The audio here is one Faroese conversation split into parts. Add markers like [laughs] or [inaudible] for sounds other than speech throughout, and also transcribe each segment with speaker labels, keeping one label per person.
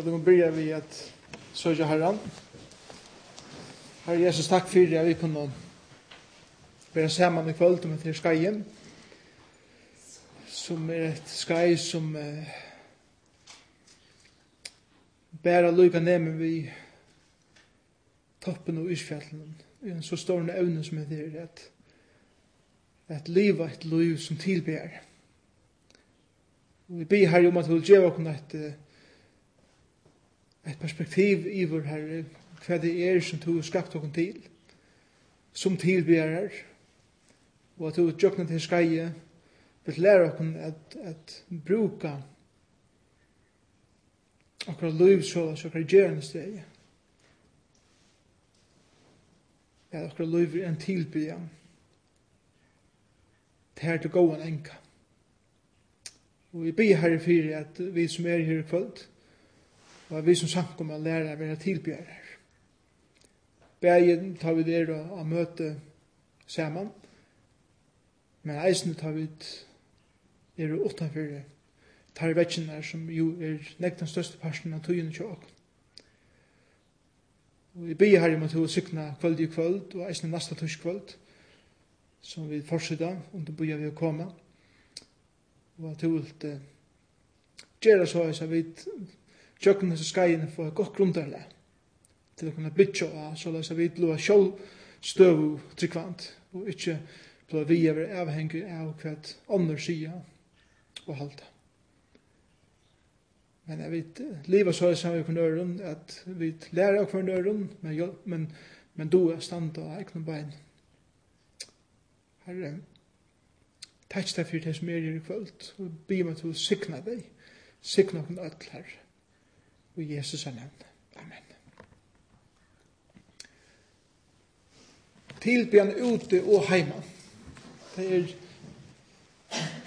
Speaker 1: att vi byrja vi at søkja herran. Herre Jesus, takk fyrir at vi kunne bära saman i kvöld med till skajen. Som er et skaj som uh, bæra lycka nämen vi toppen og isfjällen. I en så stor evne som er det att, att liva et liv som tillbär. Vi ber här om at vi vill ge oss ett et perspektiv i vår herre, hva det er som du har skapt okken til, som tilbjerer, og at du har tjøkna til skeie, vil lære okken at, at bruka okkar liv såla, så okkar gjerende steg. Ja, akkurat liv er en tilbya. Det her til gåan enka. Og vi blir herre fyrir at vi som er her i kvöld, Og vi som sank om å lære være tilbjører. Bægen tar vi der og møte saman. Men eisen tar vi er utenfor tar vetsjene som jo er nekt den største parten av tøyene til åkken. Og vi ber her i måte å sykne kvöld i kvöld og eisen nasta tøys kvöld som vi fortsetter, om det börjar vi å komme. Og at du vil gjøre så att vi tjøkken disse skeiene for et godt grunderle til å kunne bytja av så la at vi blå sjål støv og tryggvant og ikke blå vi er avhengig av hva ånder sier og halda. Men jeg vet, livet så er samme med nøren, at vi lærer av hver nøren, men, men, men du er stand og egnom bein. Herre, takk deg for det som er i kvöld, og be meg til å sikna deg, sikna okken öll, Herre i Jesus er nevnt. Amen. Tilbjørn ute og heima. Det er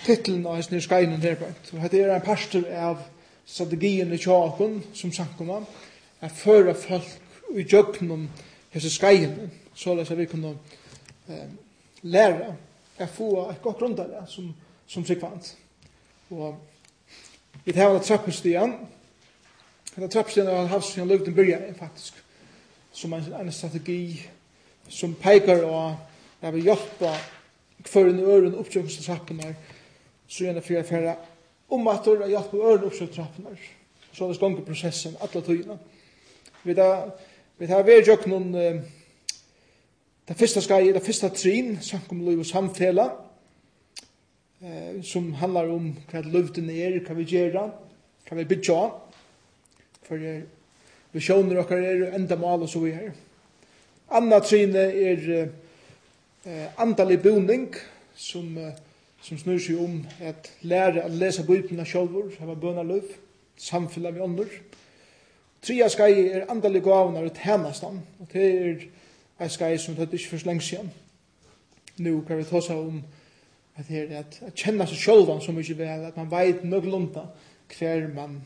Speaker 1: titlen av hans nye nyrskainen derbænt. Og det er en pastor av strategien i tjåkon som sank om han. er føra folk i jøkken om hans skaien så lest at vi kunne eh, lære. er få et godt grunn av det som, som sikvant. Og vi tar av trappenstian Det er trappstenen av havs havsfjern løgten byrja faktisk som en, en strategi som peikar og jeg vil hjelpa kvarun i øren oppsøkningstrappenar så gjerne fyrir fyrir om at vi hjelpa øren oppsøkningstrappenar så er det gongur prosessen alle tøyina vi da vi da vi jokk noen det fyrsta skai det fyrsta trin sankum liv og samfela eh, som handlar om hva luften er hva vi gjør, hva vi bytja kvar er visjoner okkar er enda mal og så vi her. Anna trine er eh, andalig boning som, eh, som snur seg om at lære å lese bøyplina sjolvor, hava bøna løv, samfylla med ånder. Tria skai er andalig gavna og tænastan, og det er ei skai som tøtt ikke først lengs igjen. Nå kan vi ta seg om at det er at, at kjenna seg sjolvan så mykje vel, at man veit nøglunda hver man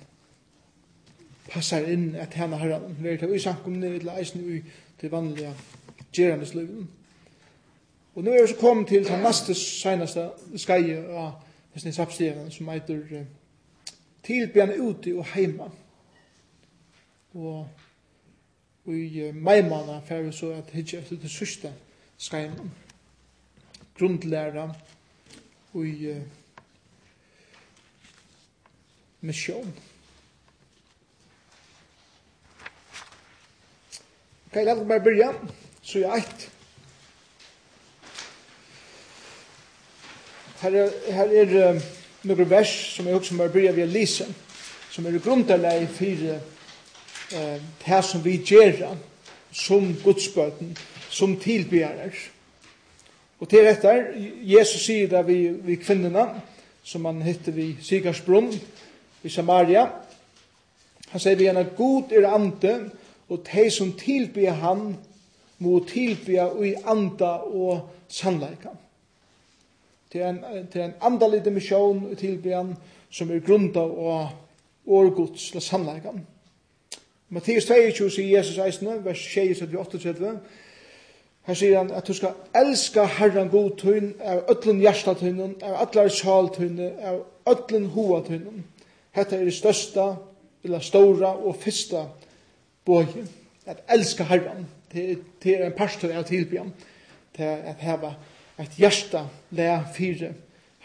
Speaker 1: passar inn at hana herra veri til i ni til eisen ui til vanliga gerandesløyven. Og nu er vi så kom til den neste senaste skai av hesten sapstegene som eitur tilbjene uti og heima. Og, i uh, maimana fer vi så at hitje efter det sørste skaien grundlæra og i uh, misjon. Ok, la oss bare begynne. Så jeg eit. Her er, her er um, noen vers som jeg også bare begynne ved å lise, som er grunnleg for uh, det som vi gjør som godsbøten, som tilbyarer. Og til dette, Jesus sier det vi, vi kvinnerne, som han hitte vi Sigarsbrunn, i Samaria. Han sier vi henne, God er ante, og de som tilbyr han, må tilbyr i anda og sannleika. Det er en, det er en andalig dimensjon i han som er grunda og årgods til sannleika. Mattias 22 sier Jesus eisne, vers 28-38, Her sier han at du skal elska Herren god tøyn, av ötlun hjärsta tøynen, av allar sal tøynen, av ötlun hoa tøynen. Hetta er det størsta, eller stora og fyrsta boje, at elska Herren, til, til en pastor av tilbyen, til at heva et hjärsta le fire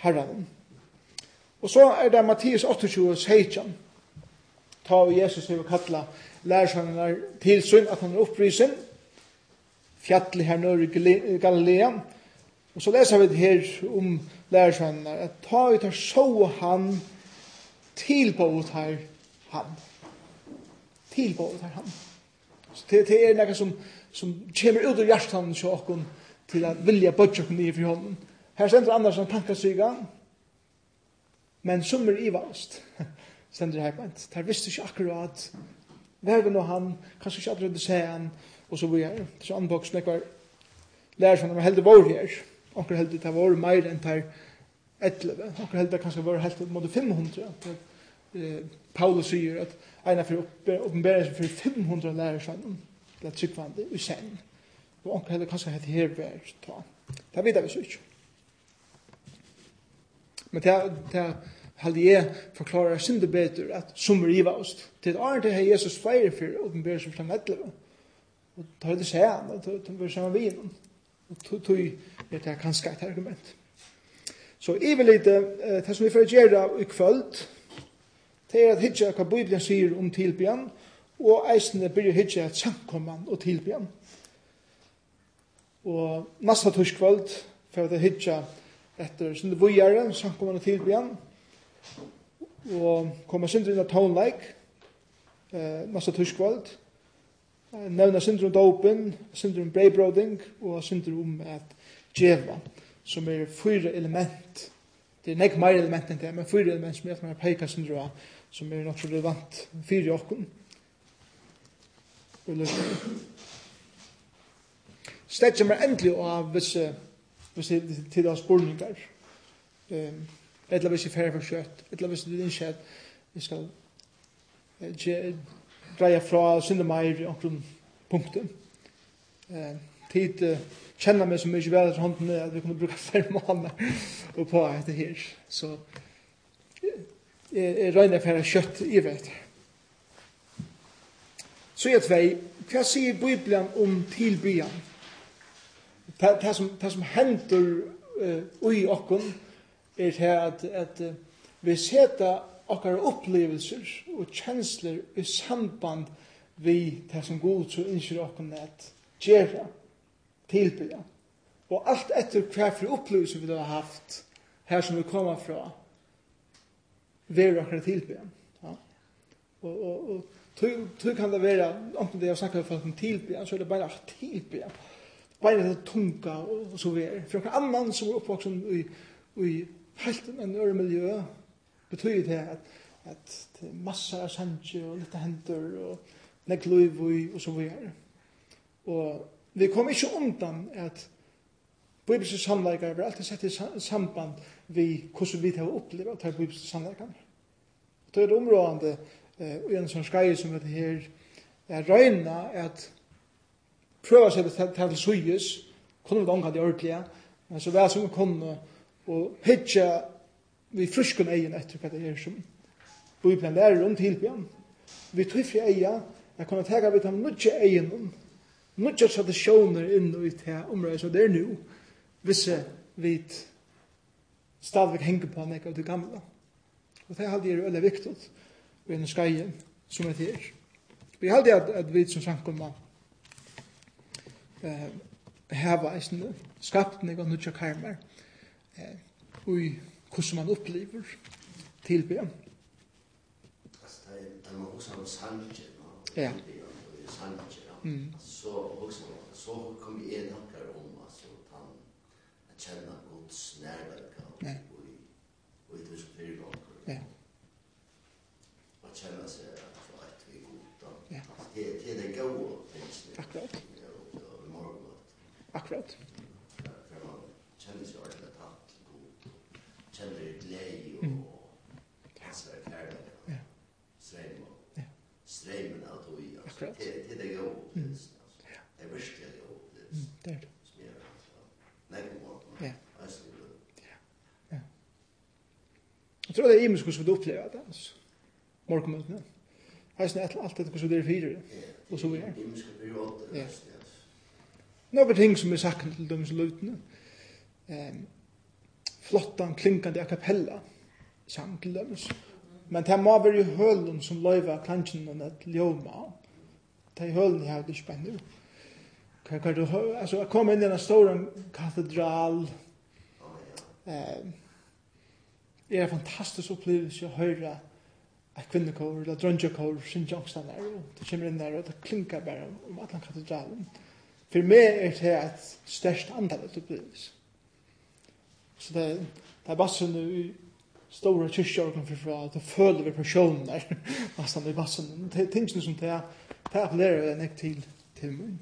Speaker 1: Herren. Og så er det Mattias 28, 16, ta og Jesus hever kalla lærersøgnene til synd, at han er opprisen, fjallet her nør i Galilea, og så leser vi det her om lærersøgnene, at ta og ta så han tilbåt her han tilbåret her han. Så det, det er noe som, som kommer ut av hjertan til åkken til at vilja bøtja åkken nye fri hånden. Her stender annars [laughs] en pankasyga, men som er ivalst, stender her bænt. Der visste ikke akkurat, verven og han, kanskje ikke allerede se han, og så vi er. Så anboksen ekvar lærer som de er heldig vår her. Onker heldig det var meir enn der 11. Onker heldig det kanskje var heldig mot 500. Paulus sier at en for oppenbering for 500 lærersvann, eller tryggvande, i sen. Og anker heller kanskje hette her vær ta. Det vet vi så ikke. Men det, det halde jeg forklarer sinde betur at som i oss. Til åren til Jesus feir for oppenbering for fremedleve. Og ta det seg an, og ta det seg an vi. Og tog er det kanskje et argument. Så i vil lite, det som vi får gjøre i kvöld, det er at hitja hva Bibelen sier om tilbyan, og eisene blir hitja et samkomman og tilbyan. Og nasta torskvald, for at hitja etter sinne vujare, samkomman og tilbyan, og koma sindri inn av tonleik, eh, nasta torskvald, nevna sindri om dopen, sindri om breibroding, og sindri om at djeva, som er fyra element. Det er nek meir element enn det, men fyra element som er at man peikar sindri om som er nok relevant for åkken. Og løsning. Stedt som er endelig av visse, visse til av spurningar. Um, eller hvis jeg færre for kjøtt, eller hvis det er ikke at vi skal dreie fra synde meir i omkring punkten. Eh, tid uh, kjenner meg så mye vel i hånden at vi kunne bruke [laughs] fem måneder på dette her. Så jeg regner for kjøtt i vet. Så jeg tvei, hva sier Bibelen om tilbyen? Det som, det som hender uh, i okken er det at, at uh, vi setter okkar opplevelser og kjensler i samband vi det som god så innskjer okken at gjerra tilbyen. Og alt etter hva for opplevelser vi har haft her som vi kommer fra, ver okkar till Ja. Og og og tror kan det vara om det jag snackar för en till så er det bara till be. Bara det tunga og så vidare. För någon annan som er uppvuxen i i helt en annan miljö betyder det at at det er massor av sanje og litt lite og nek nekluv og så vidare. Og vi kom ikke undan at bibelske samleikar vi alltid sett i samband vi hvordan vi har opplevd at det er bibelske sannleikar. Og det er områdende i en sånn skreie som heter her, er røyna at prøva seg til til suyes, kunne vi omkant i ordentlige, men så vær som vi kunne, og hitja vi fruskun egen etter hva det er som Bibelen lærer om tilbjørn. Vi tøyfri eia, jeg kunne tega vi tam nudja egen, nudja tradisjoner inn i det området, så det er nu, visse vi stadigvæk henger på nek av det gamle. Og det er alltid er veldig viktig og en skje som er til. Vi er alltid at, vi som samkommer eh, heva eisne skapning og nutja karmer eh, ui hvordan man opplever tilbe.
Speaker 2: Da man også har sanje,
Speaker 1: ja.
Speaker 2: sanje,
Speaker 1: Mm.
Speaker 2: så också så kommer vi en och om alltså han att känna Guds nærvær
Speaker 1: akkurat.
Speaker 2: Kjenner seg ordentlig tatt til god. Kjenner glede og kanskje er kærlighet.
Speaker 1: Streimen.
Speaker 2: Streimen av tog
Speaker 1: i.
Speaker 2: Det er det gode opplevelsen. Det er virkelig gode opplevelsen.
Speaker 1: Det er det.
Speaker 2: Som gjør det. Nei, god måte.
Speaker 1: Ja.
Speaker 2: Ja. Ja.
Speaker 1: Jeg tror det er imensk hvordan vi opplever det, altså. Morgenmøtene. Heisen er alt dette hvordan vi er fire. Og så er.
Speaker 2: Imensk perioder.
Speaker 1: Ja. Några ting som är sagt till dem som lutna. Ehm flottan klinkande a cappella sang til dem. Men det må være hølen som løyver klansjen og nett ljoma. Det er hølen jeg har det spennende. Kan, kan du høre? Altså, jeg kom inn i en stor katedral. Eh, det er en fantastisk opplevelse å høre et kvinnekår eller drøngjekår, sin jongstene er. Det kommer inn der, og det klinkar bare om alle katedralen. For meg er det et størst antall at opplevelse. Så det, det er bare sånn i store kyrkjørken for fra at det føler vi personen der, [laughs] nesten i bassen. Det er tingene som det, er, det appellerer jeg nek til, til min.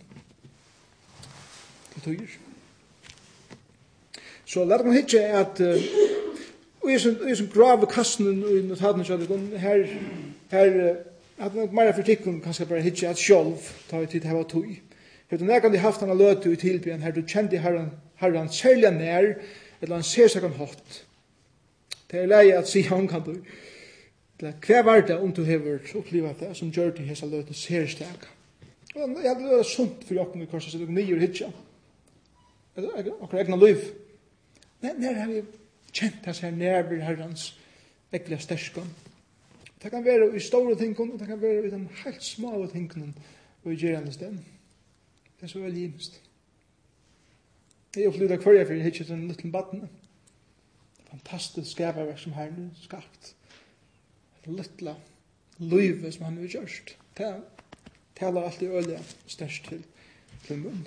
Speaker 1: Til tøyer. Så lær meg hitje at Og jeg som grave kassen i notatene kjødde, her, her, at man mer for tikkun kanskje bare hitje at sjolv, ta i tid heva tøy. Hette nekandi haft han løtu i tilbyen her du kjendi herran, herran særlig nær, eller han ser seg han hatt. Det er leie at si han kan du. Hva var det om du hever opplivet det som gjør til hesa løtu ser steg? Og jeg hadde det sunt for jokken i korset, sitt og nye og hitja. Akkur egna liv. Nei, nær har vi kjent hans her nærbyr herrans ekle sterskan. Det kan være i store tingene, og det kan være i de helt små tingene, og i gjerande stemmen. Det er så veldig himst. Jeg har flyttet jeg for jeg hittet en liten baden. Fantastisk skaperverk som her nu skapt. Et Littla løyve som han har gjørst. Det taler alltid øye størst til, til munnen.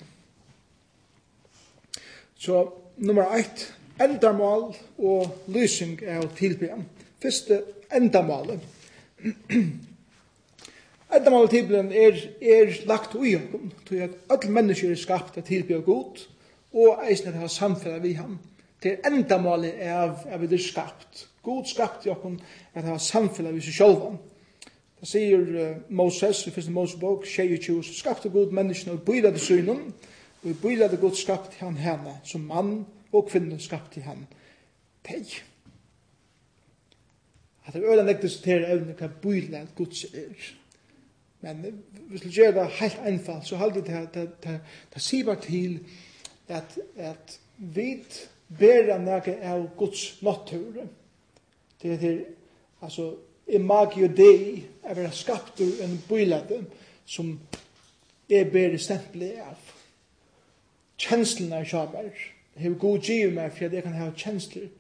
Speaker 1: Så nummer ett, endamål og lysing er tilbyen. Første endamålet. [clears throat] Enda mal tiblen er, er lagt ui okkom, tog at all mennesker er skapt at tilbyr god, og eisen er hans samfella vi ham. Det er enda mal av at vi er skapt. God skapt i okkom at ha samfella vi seg sjolvan. Det sier uh, Moses, i første Mosebok, 22, så skapte god menneskene og bøyla til synen, og i bøyla til god skapt han henne, som mann og kvinne skapt i han. Teg. At det er øyla nektes til evne hva bøyla til gods er. Men vi skulle gjøre det helt enfalt, så halde det det, det, det sier bare til at, at vi bærer nægge av Guds natur. Det er til, altså imagio dei, er vera skapt ur en bøylade som er bærer stempelig av. Kjenslene er kjamer. Hev god giv meg for at jeg kan ha kjensler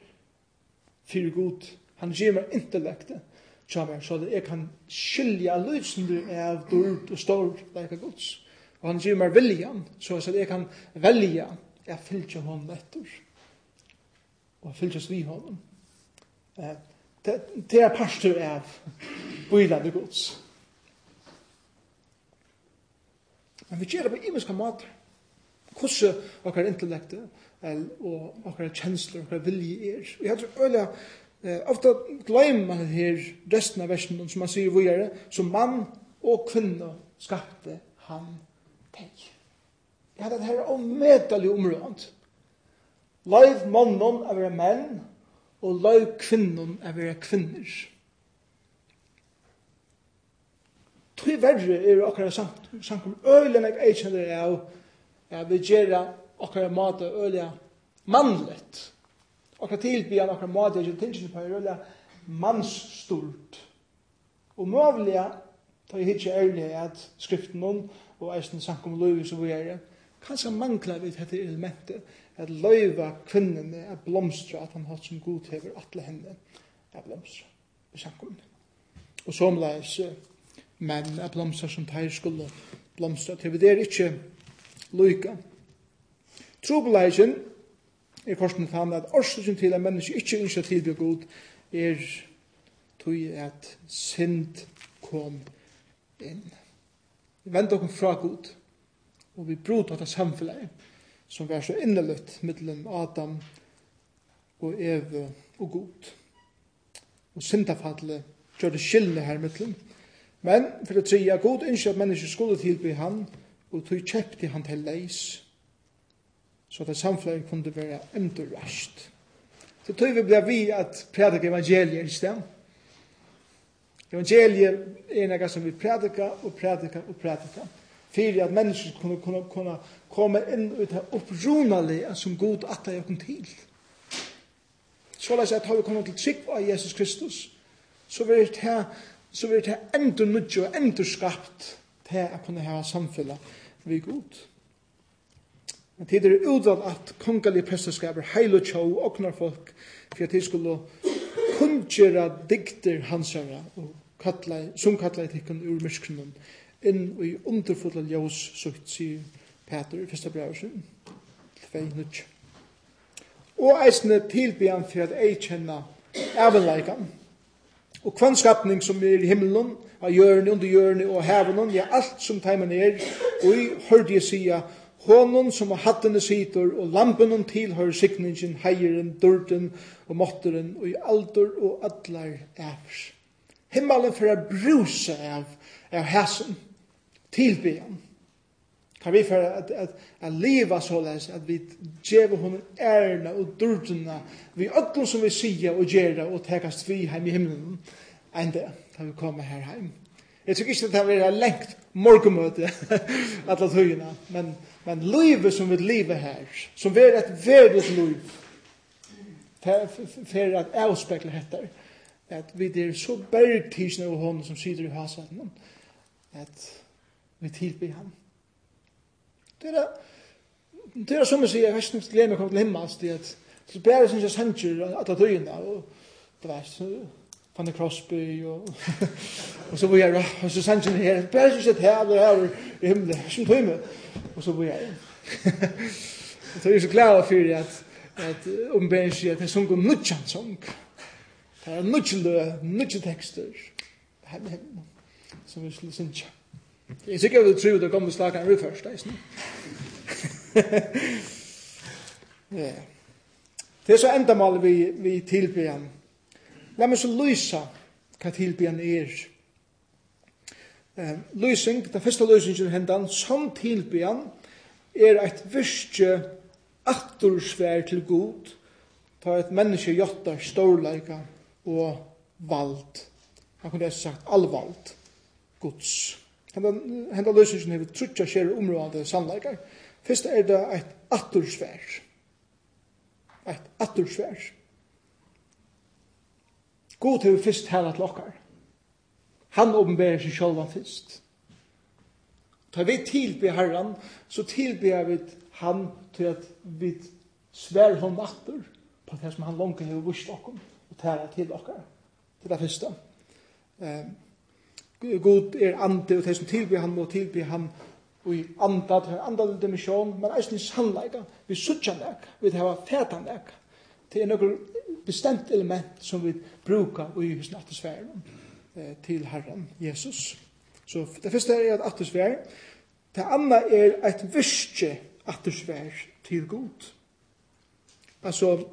Speaker 1: for god. Han giv meg intellektet tja meg, så jeg kan skilja løsninger av dård og stård, leika gods. Og han gir meg viljan, så at jeg kan velja, jeg fylgja hon etter, og fylgjas vi hon. Det er pastor av bøylande gods. Men vi gjør det på imenska måter. Hvordan okkar intellektet og okkar kjensler, okkar vilje er. Vi jeg tror øyla Eh, ofta glömmer man här resten av versen som man säger vidare, som man och kvinna skapte han dig. Ja, det här är omedelig områd. Leiv mannen av era menn, og leiv kvinnon av era kvinner. Tui verre er okkara sankum øylen av eikjendur av, ja, vi gjerra okkara mata øyla mannlett okkar tilbyan, okkara måte, og tingene på er røyla mannsstort. Og møvliga, ta i hitje ærlig at skriften noen, og eisen sankum løyvi som vi er, kanskje mangla vi dette elementet, at løyva kvinnene, er blomstra, at han hatt som god hever atle henne, er blomstra, i sankum. Og somleis, men er blomstra som teir skulle blomstra, til vi der ikkje lyka. Trobeleisen, er korsen tann at orsaken til at menneske ikkje ønsker tilbyr god er tog at synd kom inn. Vi vender okkur fra god, og vi brot av det samfunnet som var så innelutt mellom Adam og Eve og god. Og syndafallet gjør det skillende her mellom. Men for det tredje, god ønsker at mennesker skulle tilby han, og tog kjøpte han til leis, så at samfunnet kunne være enda rast. Så tog vi ble vi at prædika evangeliet i sted. Evangeliet er noe som vi prædika og prædika og prædika. Fyrir at mennesker kunne, kunne, kunne komme inn ut av opprunalige som god at det er kom til. Så la oss at har vi kommet til trygg av Jesus Kristus, så vil det her så vil det her endur nudjo, endur skapt til å kunne ha samfunnet vi god. Men tid er utvalgt at kongelige presteskaper heil og tjo og oknar folk for at de skulle kunngjøre dikter hansara og kattla, som kattla tikkun ur myskenen inn i underfulla ljós sukt sier Peter i fyrsta brevet sin 2.9 og eisne tilbyan for at ei kjenna evenleikan og kvannskapning som er i himmelen av hjørne, under hjørne og hevnen ja, alt som teimen er og i hørte jeg sier Honon som har hattene sitor, og lampen hon tilhør sikningen, heieren, dørten og måtteren, og i alder og atler ævers. Himmelen for å bruse av, av hæsen, tilbyen. Kan vi for at, at, at leva såleis, at vi djeva hon ærna og dørtena, vi ötlun som vi sier og gjerra og tekast vi heim i himmelen, enn det, da vi kommer her heim. Jeg tror ikke det er lengt morgenmøte, [laughs] alle tøyene, men Men livet som vi lever her, som er et verdigt liv, for at avspekla dette, at vi er så bergtisende av hånden som sitter i hasen, at vi tilbyr ham. Det er det er som jeg sier, jeg vet ikke, gleder meg å komme til himmels, det er bare som jeg sender at alle døgnet, og det er så, Fanny Crosby og [laughs] og så var jeg og så sendte jeg her bare så sett her og her i himmelen som tog meg og så var jeg. Og [laughs] så er jeg så glad for at at ombæren sier at jeg sung sånn god nudjan sång det er nudjan lø nudjan tekster henne henne som vi skulle synge. Jeg er sikker at du tror det kommer slag en først det er sånn [laughs] det er så enda mal vi, vi tilbyr La meg så lysa hva tilbyen er. Eh, lysing, den første lysingen hendan, som tilbyen, er eit virkje aktorsvær til god, ta et menneske jottar storleika og vald. Han kunne ha sagt allvald, gods. Hendan, hendan lysingen hever trutja skjer områdande sannleikar. Fyrst er det eit aktorsvær. Eit aktorsvær. God hever fyrst her at lokkar. Han åpenberer seg sjálvan fyrst. Ta vi tilby herran, så tilbe vi han til at vi svär hon atter på det som han langt hever vurs okkom og tæra til okkar, til det fyrsta. Um, God er ande, og det som tilbe han må tilbe han og i anda, til anda dimension, men eisen i sannleika, vi suttja nek, vi hava fætan nek, til er nokkur bestemt element som vi brukar i hos nattusfæren eh, til Herren Jesus. Så det første er at attusfær. Det andre er et virke attusfær til god. Altså,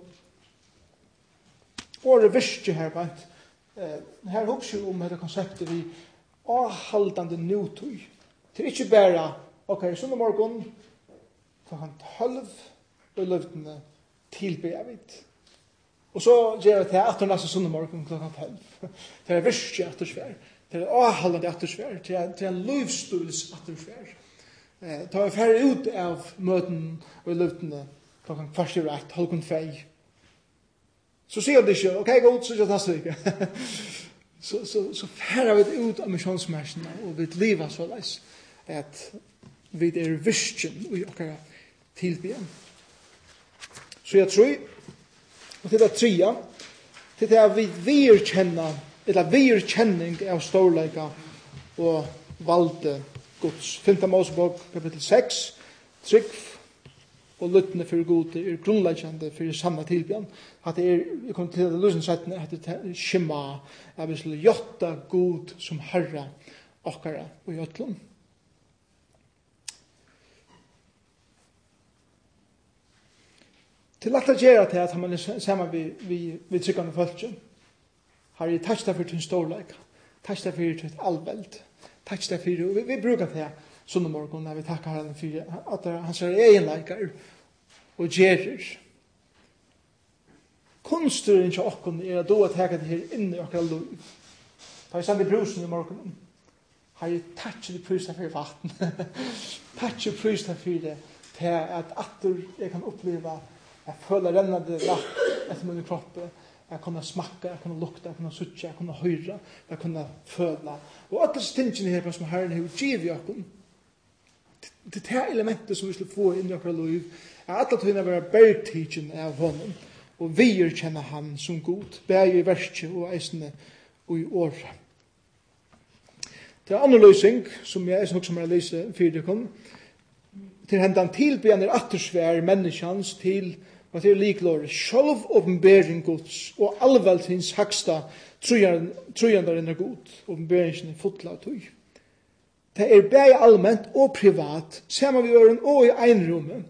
Speaker 1: året virke her, vant, eh, her hopps jo om dette konseptet vi avhaldande nutøy. Det er ikke bare, ok, sånn morgon, klokkan tølv, og løvdene tilbe jeg vidt Og så gjør jeg til at hun leser søndag morgen klokka 5. Til jeg virkelig at hun svær. Til jeg avholdende at svær. Til en livsstils at hun svær. Ta jeg færre ut av møten og løftene klokka kvart i rett, halvkund fei. Så sier det ikke, ok, god, så gjør det neste vik. [laughs] Så, så, så færre vi ut av misjonsmersene, og vi lever så leis at vi er virkelig i okkara tilbyen. Så jeg tror Og til det tria, til det at vi virkjenner, eller virkjenning av storleika og valde Guds. 5. Mosebok, kapitel 6, trygg og lyttende for gode er grunnleggjande fyrir sanna tilbjørn. At det er, jeg kommer til det lusen settene, at det er shema, at vi skulle jotta god som herra okkara og jötlund. til lagt [laughs] at gjøre til at man er sammen vi, vi, vi tryggende følge. Har jeg takk deg for din storleik, takk deg for ditt allveld, takk deg for, og vi, vi bruker det sånn om morgenen når vi takker henne for at han ser egenleikar og gjerer. Kunsturen til åkken er at du har takket her inne i okker lov. Da jeg sender brusen i morgenen, har jeg takk deg for deg for vatten, takk deg for deg for deg, til at atter jeg kan oppleva Jeg føler rennende vatt etter min kropp. Jeg kunne smakke, jeg kunne lukte, jeg kunne suttje, jeg kunne høyre, jeg kunne føle. Og alle stingene her som Herren har givet i oss, det er elementet som vi skal få inn i oss liv, er alle tingene være bergtidgen av honom, og vi kjenner han som god, bæg i verset og eisene og i året. Det er andre løsning, som jeg eisen også må lese fyrir det kom, til hendan tilbjørn attersvær menneskjans til menneskjans Man sier liklår, sjálf åpenbering gods, og allveld hins haksta trojandar enn er god, åpenberingen er fotla tøy. Det er bæg allment og privat, saman vi øren og i einrummet,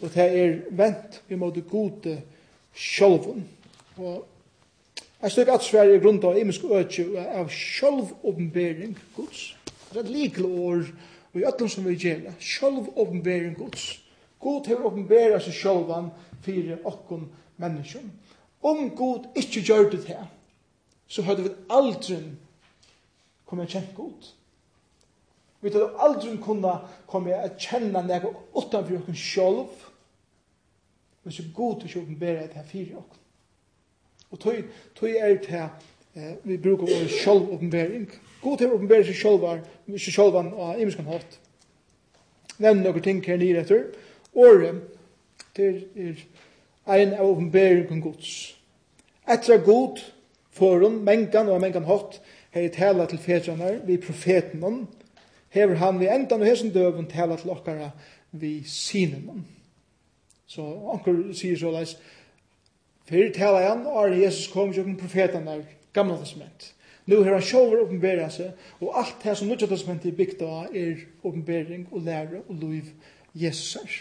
Speaker 1: og det er vent vi måtte gode sjálfun. Og Jeg støk at Sverige er grunnt av imisk øtje av sjálfåpenbering gods. Det er et likelig år og i øtlom som vi gjerne, sjálfåpenbering Guds. God hefur oppenbæra seg sjálvan fyrir okkun menneskjum. Om God ikkje gjør det her, så hadde vi aldri kommet kjent God. Vi hadde aldri kunnet komme å kjenne noe utanfor okkun selv, men så god til å oppenbære det her fire oss. Og tog, tog er det her, eh, vi bruker vår selv åpenbæring. God til å oppenbære seg selv, seg selv av imenskene hatt. Nevn noen ting her nere etter året til er ein av åpenbæringen gods. Etter god foran mengan og mengan hatt hei tala til fedrene vi profeten hever han vi endan og hesen døven tala til okkara vi sinen Så anker sier så leis Fyrir tala han, og Jesus kom jo profeten der, gamla testament. Nu har han sjåver åpenbæra seg, og alt det som nødja testament er bygd av er åpenbæring og lære og liv Jesus er.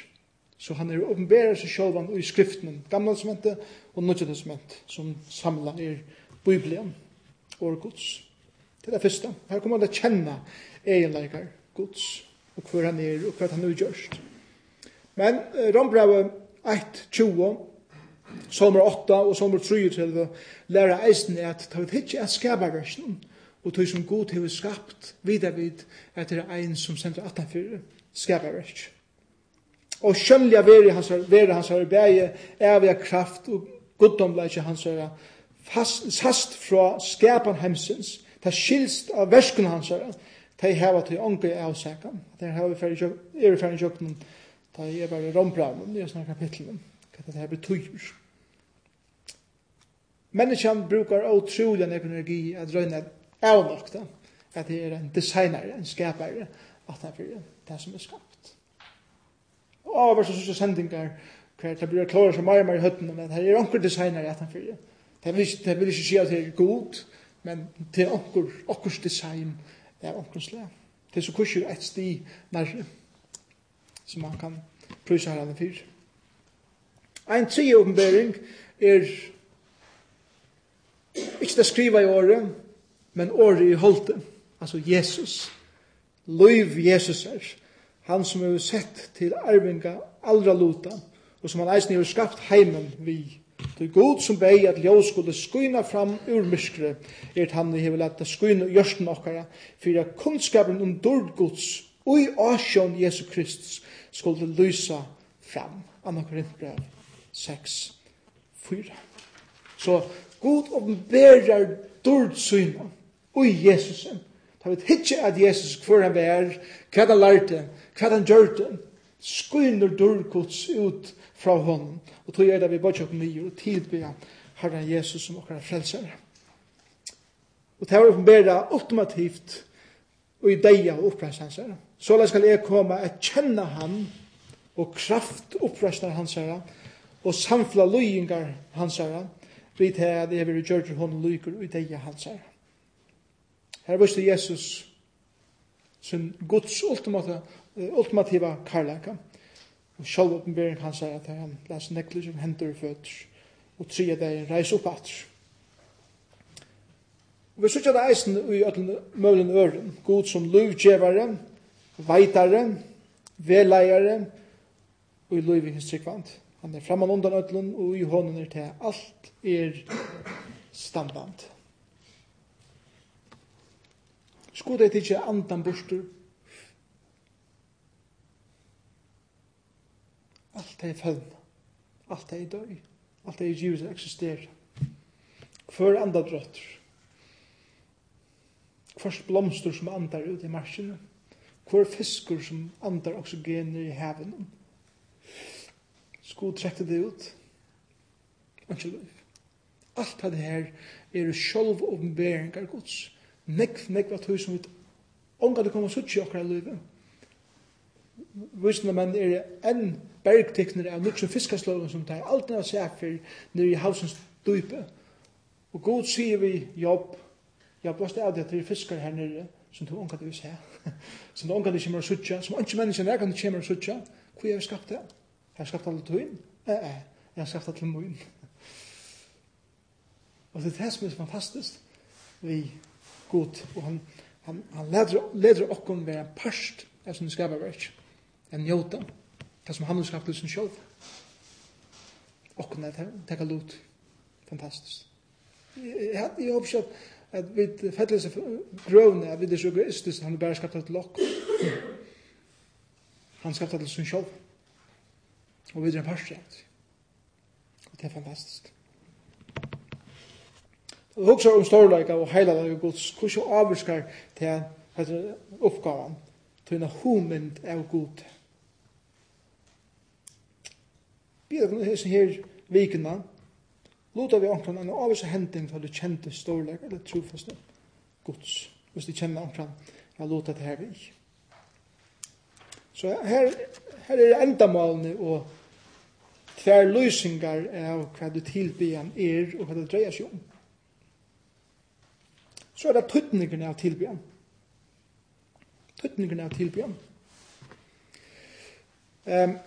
Speaker 1: Så han er åpenbærer seg sjølvan i skriften, gamla testamentet og nødja testament, som samla er Bibelen og Guds. Det er det første. Her kommer han til å kjenne egenleikar Guds, og hver han er, og hva han er gjørst. Men eh, Rombrave 1, 20, Sommer 8 og sommer 33 lærer eisen er at ta vi ikke er skabarversen og tog som god til vi skapt videre vid at det er ein som sender 18-4 skabarversen og skjønliga veri hans veri hans her bæge, er vi kraft og guddomleikje hans her fast sast fra skapan hemsens, ta skilst av versken hans her ta hava til onke av sakan der hava vi er vi ferri jokten ta er bare rombraven, det er sånne kapitlen hva det her betyr Menneskjan brukar otroliga energi at røyna avnokta at det er en designer, en skapare, at det er det som er skapt av så sånne sendingar, hver det blir klare som mer og mer i høttene, men her er onker designer i etan fyrir. Det vil, ikke, det vil ikke si at det er god, men det er onker, onkers design, det er onkers slag. Det er så kurser et sti nærre, som man kan prøysa her anna fyrir. Ein tredje åpenbering er ikke det skriva i året, men året i holdet, altså Jesus. Løyv Jesus er. Jesus han som er sett til arvinga allra luta, og som han eisen har skapt heimen vi. Det er god som bei at ljøs skulle skuina fram ur myskre, er at han har lett skuina i jørsten okkara, fyrir at kunnskapen om dord gods og i asjon Jesu Kristus skulle lysa fram. Anna Korinthbrev 6, 4. Så god oppenberar dord syna og i Jesusen. Da vi hitje at Jesus hver han var, hva han lærte, hva han gjør det, skyner dørkots ut fra honom, og tog er det vi bare kjøper mye, og tilbyr Herren Jesus som okkar frelser. Og det var oppenbæra ultimativt, og i deia og oppreisensere. Så la skal jeg komme at kjenne han, og kraft oppreisner hans herre, og samfla løyingar hans herre, vi til at jeg vil gjøre honom løyker og i deia hans herre. Her visste Jesus sin Guds ultimata, ultimativa karlaka. Og sjálf oppenbering hans er at han les nekli som hendur føtter, og tre deg reis opp atter. Og vi sykja det eisen i ötlen møvlen øren, god som luvgjevare, veitare, veleiare, og i luvi hins tryggvand. Han er framan undan ötlen, og i hånden er til alt er standband. Skulle det ikke andan borster? Alt er fødna. Alt er døy. Alt er givet å eksistere. Før andra drøtter. Først blomster som andar ut i marsjene. Hvor fiskur som andar oksygener i hevenen. Skulle trekte det ut. Ikke liv. Alt det her er sjolv åpenberingar gods nekv, nekv at tøy som vi omgå det kommer suttje okkar i livet. Vysna menn er enn bergtekner av nukkje fiskasløven som tar alt nær sefer nere i hausens dype. Og god sier vi jobb, jobb var stedet at det er fiskar her nere som du omgå det vi sæ. Som du omgå det kommer suttje, som ikke menneskene er kan det kommer suttje. Hvor er vi skapt det? Har jeg skapt alle tøyen? Eh, eh, jeg har skapt alle møyen. Og det er det som er fantastisk. Vi god, og han, han, han leder, leder okkom være en parst av sin skaperverk, en njota, det som han har skapt til sin sjølv. Okkom er teka lot. Fantastisk. Jeg, jeg jeg håper ikke at, vi fettles seg grøvne, at vi er så egoistisk, han er bare skapt til okkom. Han skapt til sin sjølv. Og vi er en parst av det. Det er fantastisk hugsa um stórleika og heila leika Guds, kussu avskar til hetta uppgávan til en humund av Gud. Bidra kunne hesa her vikuna. luta vi omkran anna avsa hending til du kjente stórleika eller trofaste Guds, hvis du kjenner omkran, ja, låta det her vi. Så her, her er endamalene og tvær løysingar av hva du tilbyan er og hva det dreier seg om så er det tøtningene av tilbyen. Tøtningene av tilbyen. Um,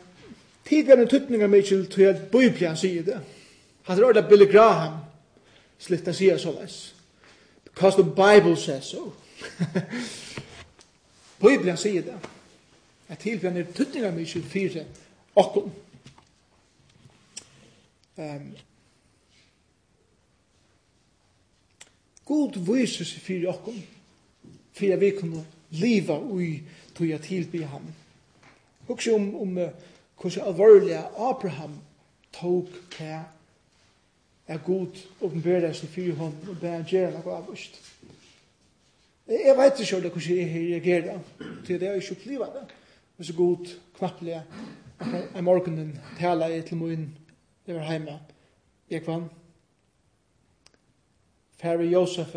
Speaker 1: tidligere tøtninger med til til at Bibelen sier det. Han tror det Billy Graham slitt han sier så leis. Because the Bible says so. [laughs] Bibelen sier det. At tilbyen er tøtninger med til fire okken. Um, God viser seg fyrir okkom, fyrir vi kunne liva ui tog at tilby ham. Hugs om, om hvordan alvorlig Abraham tok til er god åpenbæra seg fyrir hon og bæra gjerra noe avvist. Jeg vet ikke hvordan jeg reagerer til det er ikke oppliva det. Det er så god knapplig en morgenen tala i til min jeg var heima. Jeg kvann, færre Josef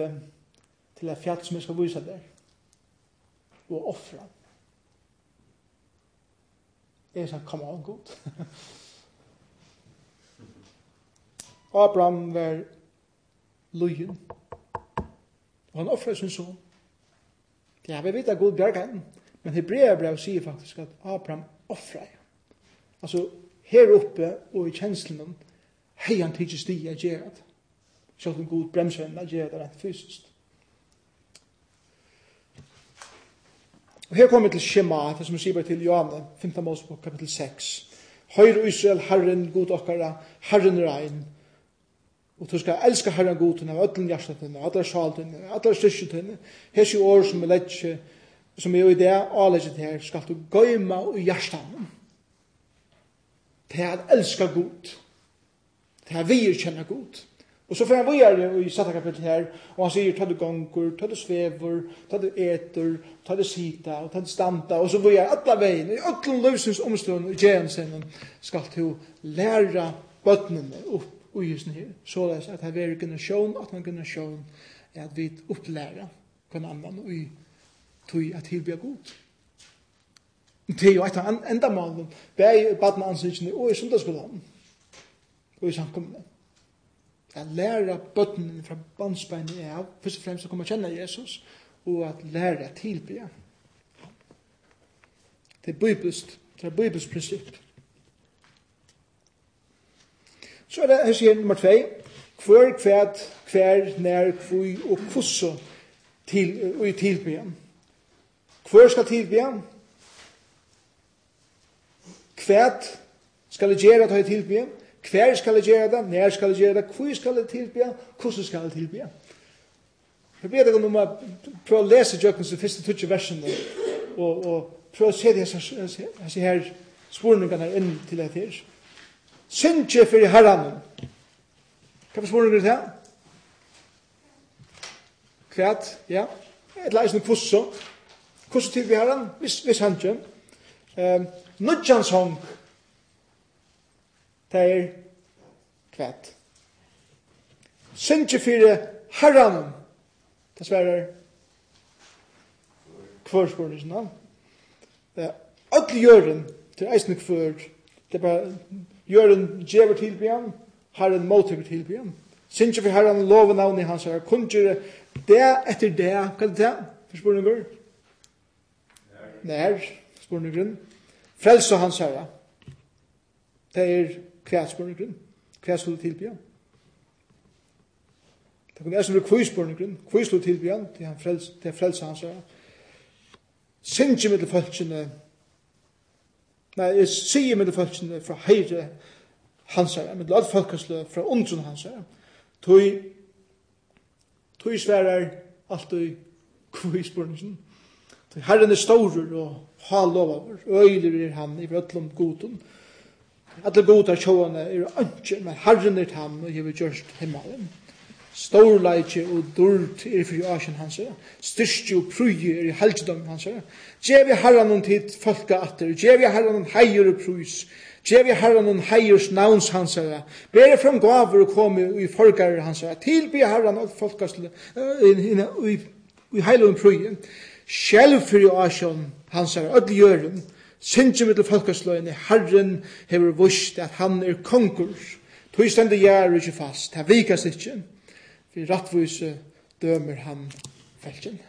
Speaker 1: til et fjall som jeg skal vise der, og offre ham. Jeg sa, come on, god. [laughs] Abraham var lujen. og han offrer sin son. Ja, vi vet at god bjerg han, men Hebreabrev sier faktisk at Abraham offrer. Altså, her oppe og i kjenslen hei han tidsi stia gjerat selv en god bremser henne, gjør det rent fysisk. Og her kommer vi til Shema, det som vi sier til Johanne, 5. Mosebok, kapitel 6. Høyre Israel, Herren, god okkara, Herren rein. Og du skal elska Herren god, hun av ödlen hjertet henne, adra sjalt henne, adra styrkjent henne. Her sier år som vi lett som er jo i det, avlegget her, skal du gøyma og hjertet henne. Det er at elska god. Det er at vi kjenner Gud. Og så får han videre i sjette kapittel her, og han sier, ta du gonger, ta du svever, ta du eter, ta du sita, ta du standa, og så videre alle veien, i alle løsens omstånd, i gjensen, skal du læra bøttene opp i husen her, så det at det er generasjon, at man generasjon er at vi opplæra hver annan, og i tog at tilbyr god. Det er jo et av enda malen, bare i badmanansinsene, og i sundagsskolen, og i samkommende at læra bøtten fra bandsbeinet er av, først og fremst å komme og kjenne Jesus, og at læra tilbya. Det er bibelsk, det er bibelsk prinsipp. Så er det, her sier nummer 2, hver, hver, hver, nær, kvui og hvordan til, og i tilbya. Hver skal tilbya? Hver skal det gjøre at høy tilbya? Hver skal jeg gjøre det? Når skal jeg gjøre det? Hvor skal jeg tilbe? Hvordan skal jeg tilbe? Jeg vet ikke om å prøve å lese Jøkens første tutsi versene og, og prøve å se disse her spurningene inn til et her. Syndje for herren. Hva er spurningene til? Kvæt, ja. Et leis noe kvosso. Kvosso tilbe herren, hvis, hvis han ikke. Um, Nudjans hong det er kvæt. Sintje fire herren, det sverar kvør navn. Det er alle jøren til eisne kvør, det er bare jøren djever tilbyan, herren motøver tilbyan. Sintje fire herren loven navn i hans herre, kunnkjere det etter det, hva er det? det? For Forsporninger? Nær, sporninger. Frelse hans herre. Det er hva spurninggrunn, hva skulle tilbya. Det kunne eisen være kvøy spurninggrunn, kvøy skulle tilbya, til han frels, til frelsa hans her. Sintje mittel falskjene, nei, jeg sier med det falskjene fra heire hans her, mittel alt falskjene fra ondsun hans her. Tøy, tøy sverar alltid kvøy spurninggrunn. Herren er staurer og ha lovaver, og øyler er han i vrøtlom godun, og Alle goda sjåane er ønske, men Herren er tam, og jeg vil gjørst himmelen. Storleitje og durt er fri asjen hans er. Styrstje og pruje er i helgedom hans er. Djevi herran hon tid folka atter. Djevi herran hon heier og prus. Djevi herran hon heiers navns hans er. Bere fram gaver og komme i folkar hans er. Tilby herran og folkas i heilom pruje. Sjelv fri asjen hans er. Ödli gjøren. Sinti mittel folkesløyene, Herren hever vust at han er konkur. Tui stendur jær ikkje fast, ta vikas ikkje. For rattvise dømer han felgen.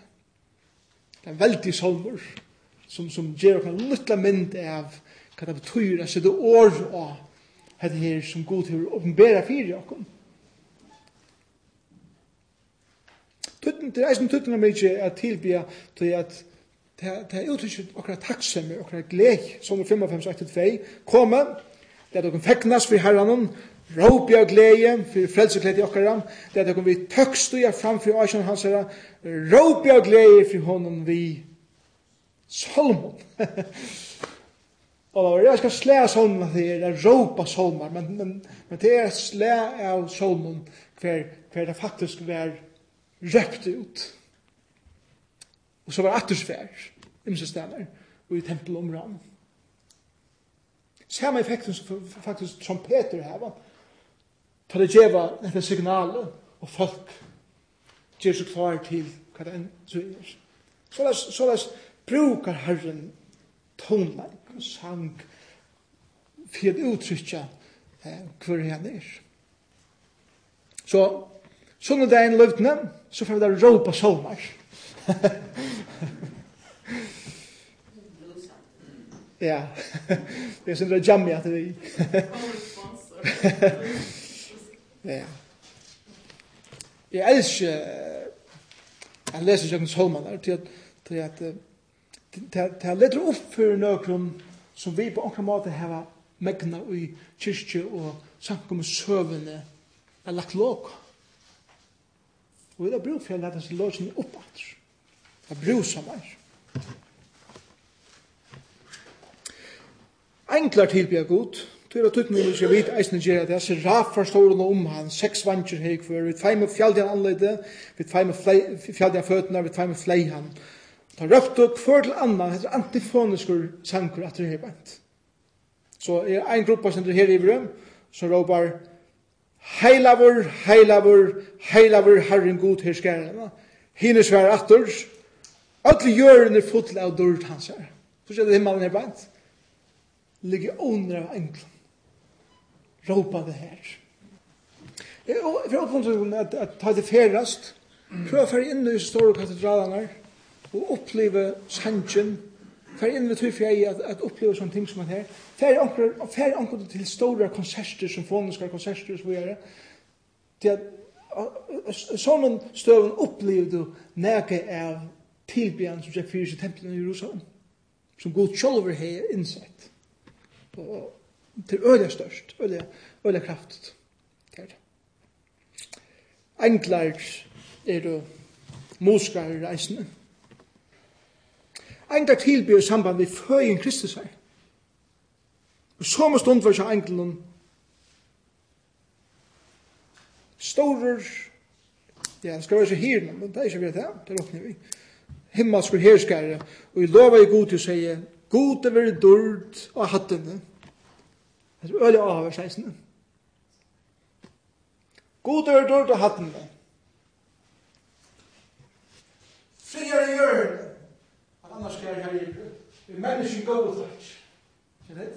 Speaker 1: Det er veldig solmur, som, som gjer okkar luttla mynd av hva det betyr at sitte år av hette her som god til å oppenbæra fyrir okkom. Tutten, det er eisen tutten av mykje at tilbya til at det er uttrykkert okra takksemmer, okra glek, som i 55-82, komme, det er dere feknas for herranen, råpja og glede, for frelseklede i okkara, det er dere vi tøkst og framfor åsjen hans herra, råpja og glede for honom vi Salmon. [laughs] Og jeg skal slæ salmen til er, jeg råpa salmer, men, men, men det er slæ av solmon hver, hver det faktisk var røpt ut. Og så var attersfær, imse steder, og i tempel om ram. Samme effekten som faktisk trompeter heva, tar det djeva dette signalet, og folk gjør seg klar til hva det enn så er. Så las brukar Herren tonleik og sang for å uttrykke eh, hver han er. Så, sånn er det en løvdene, så får vi da råpa solmar. [laughs] Ja. Det är sådär jammy att vi. Ja. Jag älskar att läsa Jökens Holman till att till att till att leta upp för någon som vi på någon måte har megna i kyrkje og sankum søvende er lagt låg. Og vi har brug for å lete seg låsen opp at. Det er brug som er. enklar tilbya god, Du er tutt mye skal vite eisen gjør at det er så raf forståren om han, seks vantjer her kvar, vi tveim og fjaldi han anleide, vi tveim og fjallde han føtene, vi og flei han. Ta røpte og kvar til annan, etter antifoniskur sankur at det her bant. Så er ein gruppa som er her i brøm, som råpar, heilavur, heilavur, heilavur, herren god her skærna. Hine svær atter, alle gjørene full av dørt hans her. Så skjer det himmelen her bant ligger under av enklen. Råpa det her. Og for å at, at ta det ferast, prøv å fære inn i store katedralene og oppleve sannsjen, fære inn i tøyfje i at, at oppleve sånne ting som man her, fære anker til store konserter, symfoniske konserter, som vi gjør det, til at sånn støven opplevde du nægge av tilbjørn som skjer fyrir i tempelen i Jerusalem, som god sjolver her innsett og til øyla størst, øyla, øyla kraftigt. Der. Englar er jo moskar reisende. Englar tilbyr samband med føyen Kristus her. Og så må stund for seg englen storer ja, det skal være så hirne, men det er ikke vi det, det er åpne vi. Himmelskur herskare, og vi lover i god til å God er veri dyrd av hattene. Det er øyla av hver seisene. God er veri dyrd av hattene. Friar i hjørn. At annars skal jeg her i hjørn. Vi mennesker går ut hvert. Skjer det?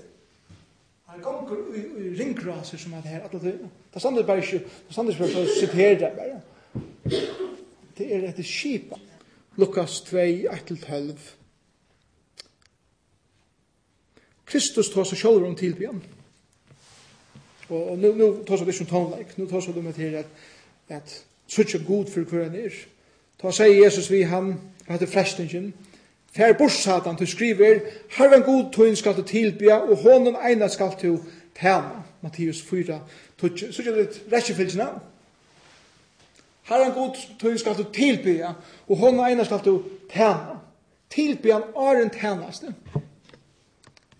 Speaker 1: Han gonger i ringraser som er det her, alle tøyene. Det standes bare ikke, det standes bare for å sitere det bare. Det er etter skipa. Lukas 2, 1-12. Kristus tar seg selv om tilbyen. Og, og nu, nu tar seg det som tonleik, nu tar seg det med til at, at such a god for hver han er. Ta seg Jesus vi han, han heter frestingen, Fær bort satan, du skriver, Herren god tøyn skal du tilbya, og hånden eina skal du tæna. Matteus 4, tøtje. Så gjør det Har en god tøyn skal du tilbya, og hånden eina skal du tæna. Tilbya er en tænaste.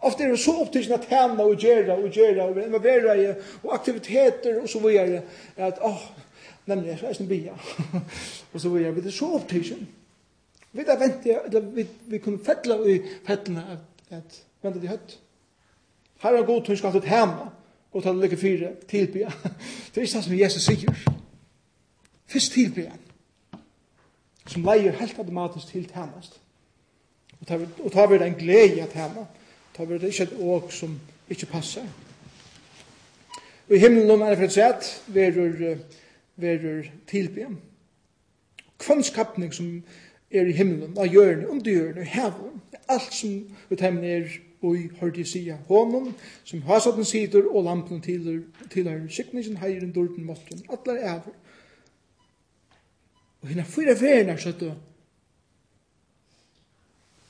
Speaker 1: Ofte er det så opptidsen at henne og gjerra og gjerra og involvere og aktiviteter og så videre at åh, nemlig, jeg skal bia [laughs] og så videre, vi er så opptidsen vi da vente, eller vi, vi kunne fettla i fettlene at, at vente til høtt. Her er en god tøysk alltid hjemme og ta lykke fire, tilbya. [laughs] Det er ikke det som Jesus sier. Fyrst tilbya. Som leier helt automatisk til tjenest og tar vi det en glede i tjenest Da blir det ikke et åk som ikke passer. Og i himmelen er det for et sett, verur, verur tilbyen. Kvannskapning som er i himmelen, av hjørne, under hjørne, hevon, alt som utemmen er og i hørte sida hånden, som hasaten sider og lampen tilhører sikningen, heiren, dorden, måtten, alle er over. Og henne fyra verden er søtte.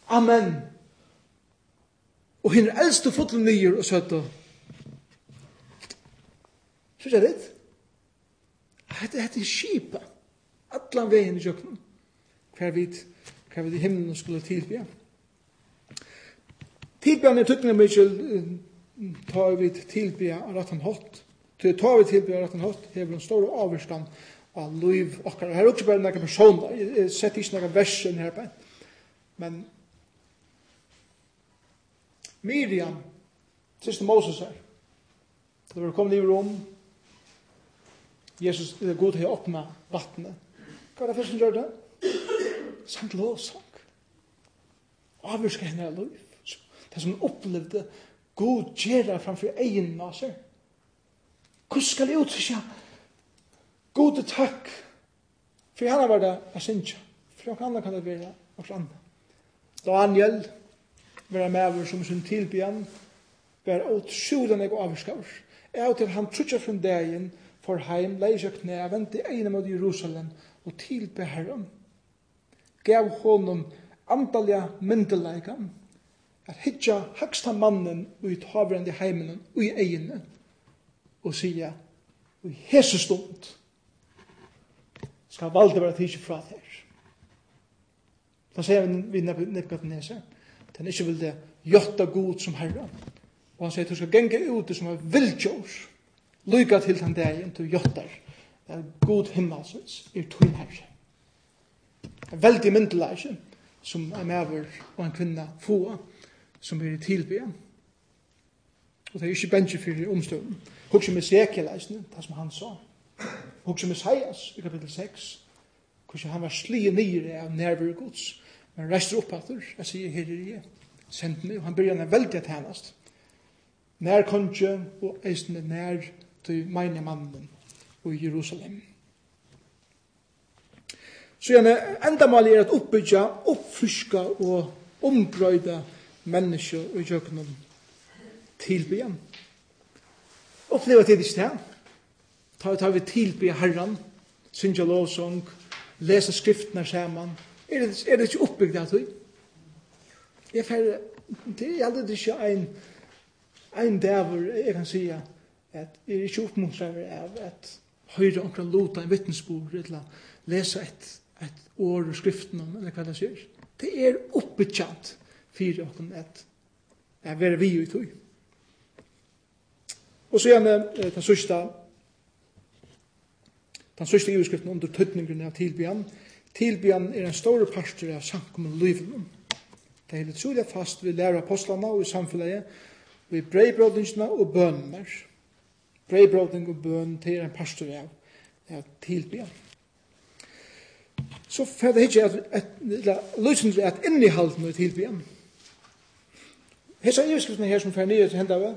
Speaker 1: Amen. Og hinn er eldste fotlen nyer og søtta. Så er det. Hette hette skipa. Allan veien i jøknum. Hver vit, hver vit i himmelen skulle tilbya. Tilbya er tøkna mykjel ta vi tilbya av rattan hatt. Til ta vi tilbya av rattan hatt hever en stor avverskan av liv okkar. Her er også bare nekka personer. Jeg setter ikke nekka versen her på. Men Miriam, siste Moses her. Det var kommet i rom. Jesus, det er god til å åpne vattnet. Hva er det først som gjør det? Sankt lovsang. Avvirske henne av liv. Det som hun opplevde god gjøre framfor egen av seg. Hvordan skal jeg uttrykke? God takk. For henne var det jeg synes For henne kan det være noe annet. Daniel, vera maver som sin tilbyan var åtsjulan eg avskavur. Eg til han trutja fra dagen for heim leisja knæ vente eina mot Jerusalem og tilbe herren. Gav honom andalja myndeleikan at hitja haksta mannen ui tavrande heimenen ui eginu og sija ui hese stund skal valde være tidsi fra þér. Da sier vi Nebukadnese, den ikke ville gjøtta god som herre. Og han sier, du skal genge ut som er vilkjørs, lyga til den dagen du gjøttar, er god himmelsens, er tog herre. En veldig myndelæsje, som en maver og en kvinna få, som er i tilbyen. Og det er ikke bensje for omstøvn. Hoks med sekeleisene, det som han sa. Hoks med Seias, i kapittel 6, hvordan han var slige nere av nærvare gods, Men reiser opp etter, jeg sier, her er jeg, send meg, og han begynner en veldig tjenest. Nær konge, og eisende nær til meine mannen i Jerusalem. Så gjerne, endamålet er at oppbygja, oppfriska og ombrøyda mennesker og jøknum tilbyen. Oppleva til det sted. Ta, ta vi tilby herran, synja lovsong, lesa skriftene saman, Er det, er det ikke oppbygd av tog? Jeg fer, det er aldri ikke en, en dæver, jeg kan si at jeg er ikke oppmuntret av at høyre omkring lota en vittnesbord, eller lesa et, et år og skriften om, eller hva det sier. Det er oppbygd for okken at jeg er vi i tog. Og så gjerne den sørste den sørste iverskriften under tøtningene av tilbyen, Tilbyan er en stor pastor av samkommun livet. Det er utrolig fast vi lærer apostlene og i samfunnet, vi breibrådingsene og bønene. Breibråding og bøn til en pastor av ja, tilbyan. Så fædde hittje at, at, at løsene er at innihalden i tilbyan. Hesa iverskriftene her som fer nye til hendave,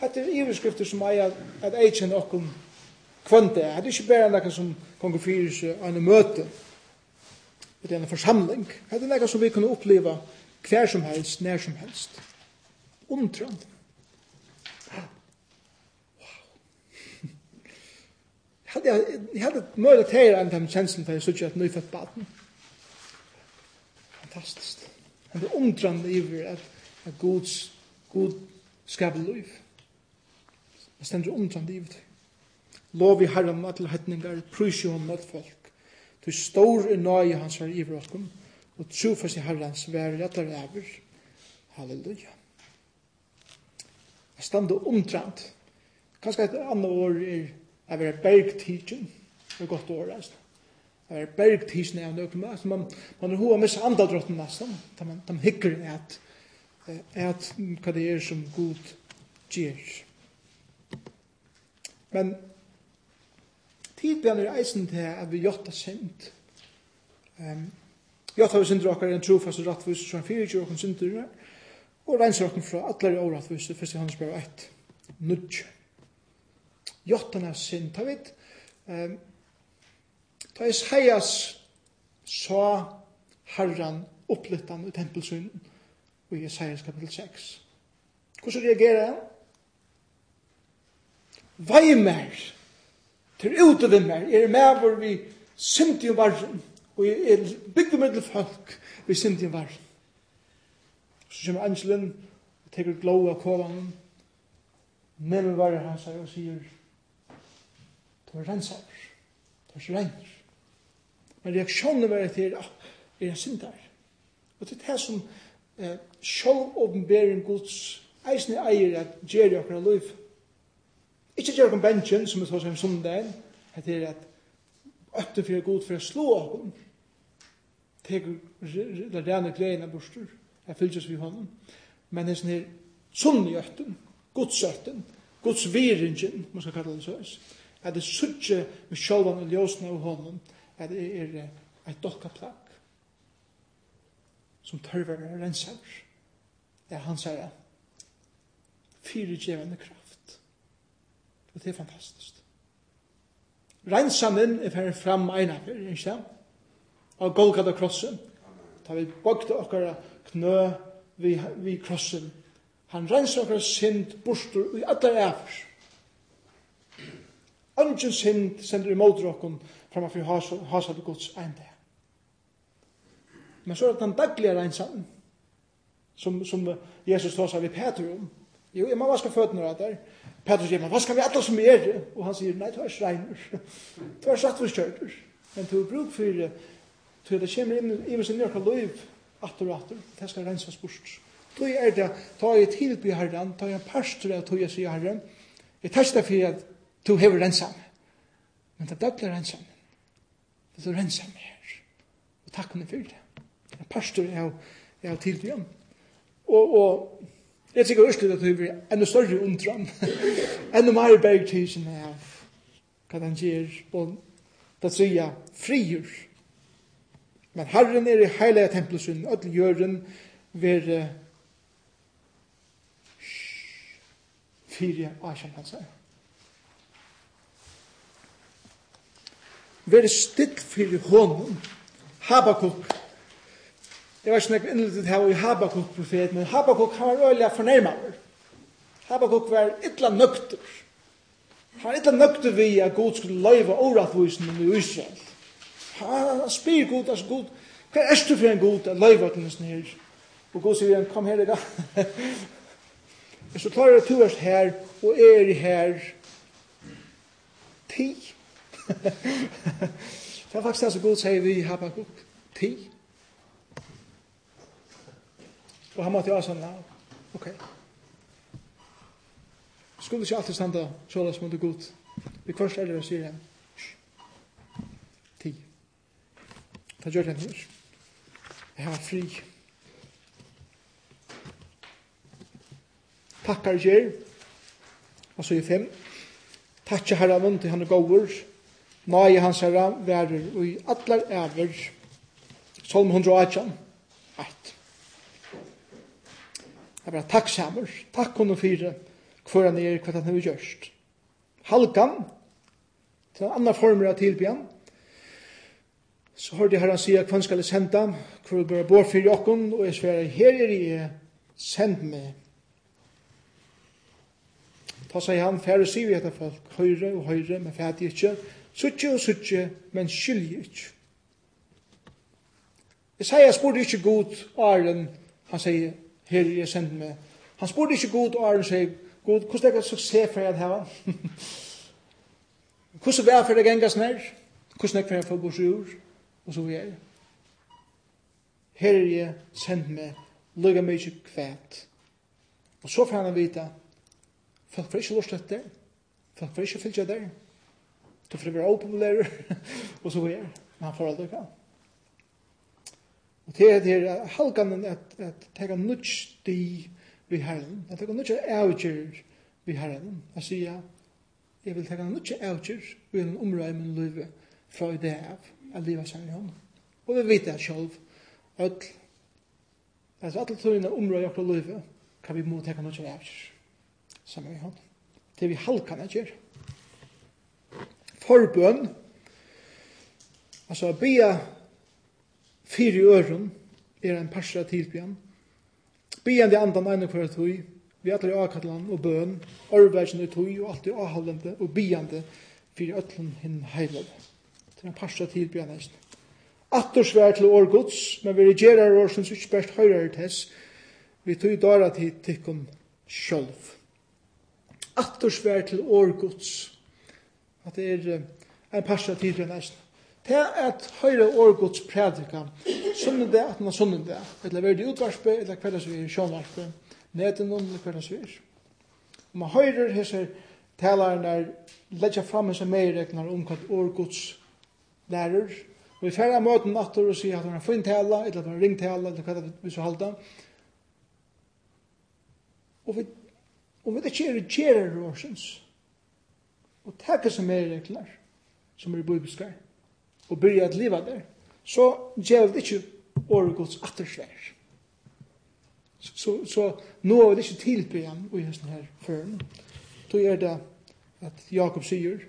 Speaker 1: hette er iverskrifter som eier at eikjen okkom kvante. Hette er ikke bare noe som konger fyrir seg an møte. møte i denne forsamling. Det er noe som vi kunne oppleva hver som helst, nær som helst. Omtrand. Wow. Jeg hadde møyla teira enn den kjensen for jeg suttet et nyfødt baden. Fantastisk. Det er omtrand iver at, at Guds, god skaper liv. Det stender omtrand iver. Lov i herren at til høytningar, prysjon at folk. Du stor i nøye hans var i vråkken, og trofast i herrens vær rettar ever. Halleluja. Jeg stand og omtrent. Kanskje et annet år er jeg være bergtidsen. Det er godt år, altså. Jeg være bergtidsen er nøkken. Altså, man, man er hoa mest andadrotten nesten. De, de hikker at, at hva det er som god gjør. Men Tidbjørn er eisen til at vi gjør det sint. Um, gjør det vi synder dere en trofast og rettvis som han fyrir dere synder og renser dere fra alle de årettvis til 1. Johannes brev 1. Nudge. Gjør det er sint. Ta vidt. Um, ta is heias sa herran opplyttan i tempelsynden og i Isaias kapitel 6. Hvordan reagerer han? Veimer! Veimer! til ute vi mer, er med hvor vi syndi og varren, og er byggde med folk vi syndi og varren. Så kommer Angelen, og teker glå av kovan, men vi han sier, og sier, du er rensaver, du er renner. Men reaksjonen var etter, ja, er jeg syndar. Og det er det som eh, sjål åpenbering Guds eisne eier at gjer i akkurat livet. Ikke gjør om bensjen, som vi tar som om sundagen, det er. At øtte for god for å slå åkken, teker det rene greiene borster, jeg fylles vi hånden, men det er sånn her sunne øtten, godsøtten, godsviringen man skal kalla det sånn, at det suttje med sjálvan og ljósna av honom, at det er et dokka plagg. Som tørver er rensar, er hans herre, fyrirgjevende kraft. Og det er fantastisk. Rensanen er ferdig fram eina fyr, ikke det? Av Golgata krossen. Da vi bøkte okkara knø vi, vi krossen. Han renser okkara synd bostur i allar æfers. Ønsken sind sender i måter okkon framfor hasa og gods ein dag. Men så er det den daglige rensanen som, som Jesus tar seg ved Peter om. Jo, jeg må vaske føttene der, Petrus sier, men hva skal vi alle som er? det? Og han sier, nei, du er schreiner. Du [laughs] er satt for kjørter. Men du er bruk for, det. du er det kommer inn i min sin nørka liv, atter og atter, det skal renses bort. Du er det, ta i tilby herren, ta i en parster av tog jeg sier herren, jeg testa for at du hever rensam. Men det blir rensam. Det er rensam her. Og takk henne for det. En parster av tilby ham. Og, og Jeg sikkert også at det blir enda større undran. [laughs] enda mer bergtisen av hva han gjør. Og det sier jeg frier. Men Herren er i heilige tempelsen, og til gjøren vil fire avkjent han seg. Vær still fyrir honom. Habakuk Det var ikke noe innlitt her i Habakuk-profet, men Habakuk han var øyelig fornærmere. Habakuk var ytla nøkter. Han var ytla nøkter vi at God skulle løyve åretvisene i Israel. Han spyr God, altså God, hva er du for en God at løyve nesten her? Og God sier, kom her i gang. [laughs] Så klarer du at her, og er i her, ti. [laughs] det var faktisk det som God sier vi i Habakkuk, ti. Ti. Og han måtte jo også sånn, ok. Skulle ikke alltid standa så løs mot det godt. Vi kvarst og sier han, ti. Ta gjør det her. jeg har fri. Takkar gjer, og så i fem. Takkje herra munn til han er gåur, Nei hans herra værer og i allar æver. Solm 118. Eit. Jeg er bare takk samer, takk henne fire, Hvor han er, hva han har gjørst. Halkan, til andre former av tilbyen, så hørte jeg herren sier, hva han skal jeg sende, hva er bare bort for jokken, og jeg sverer, her er jeg, send meg. Ta seg han, færre sier vi etter folk, høyre og høyre, men fætig ikke, suttje og suttje, men skylje ikke. Jeg sier, jeg spurte ikke god, Arlen, han sier, her jeg sendte meg. Han spurte ikke god, og Aron sier, god, hvordan er det suksess for jeg har? [laughs] hvordan er det for det gengas nær? Hvordan er det for jeg får god ur? Og så vi er. Her er jeg sendte meg, lukka meg ikke kvæt. Og så får han vite, folk får ikke lort etter, folk får ikke fylgja der, du får være opopulær, [laughs] og så vi er. Men han får aldri kvæt. Det er det er halkanen at, at tega nudge di vi herren, at tega nudge avgjør vi herren, at sier jeg vil tega nudge avgjør vi en omrøy min løyve fra i det av, at liva sær i hånden. Og vi vet det sjálf, at at alle tøyene omrøy okra løyve kan vi må tega nudge avgjør samme i hånden. Det vi halkanen gjør. Forbøn, altså bia Fyri øren er en parsa tilbyan. Byan de andan ein kvar tøy, Vi atri i akatlan og bøn, arveisen i tøy og alt i avhaldende og byande fyrir ötlun hinn heilade. Det er en parsa tilbyan eisen. Attor svær til or gods, men vi regerar år som ikke tess, vi tøy dara til tikkum sjølv. Attor svær til or gods, at det er en parsa tilbyan næst. Det er at høyre årgods prædika, sunnende at man sunnende, eller verdi utvarspe, eller hver som er sjånvarspe, neden noen, eller hver som er. Og man høyre hese talaren der, letja fram hese meiregnar om hva årgods lærer, og vi færre møten natter og sier at man har fin tala, eller at man har ring tala, eller hva vi så halda. Og vi, og vi ikke er gjerer årsins, og takk som meireknar, som er i bibelskar og byrja at liva der, så gjør det ikke året gods attersvær. Så, så, så nå er det ikke tilbyen i hesten her føren. Då er det at Jakob sier,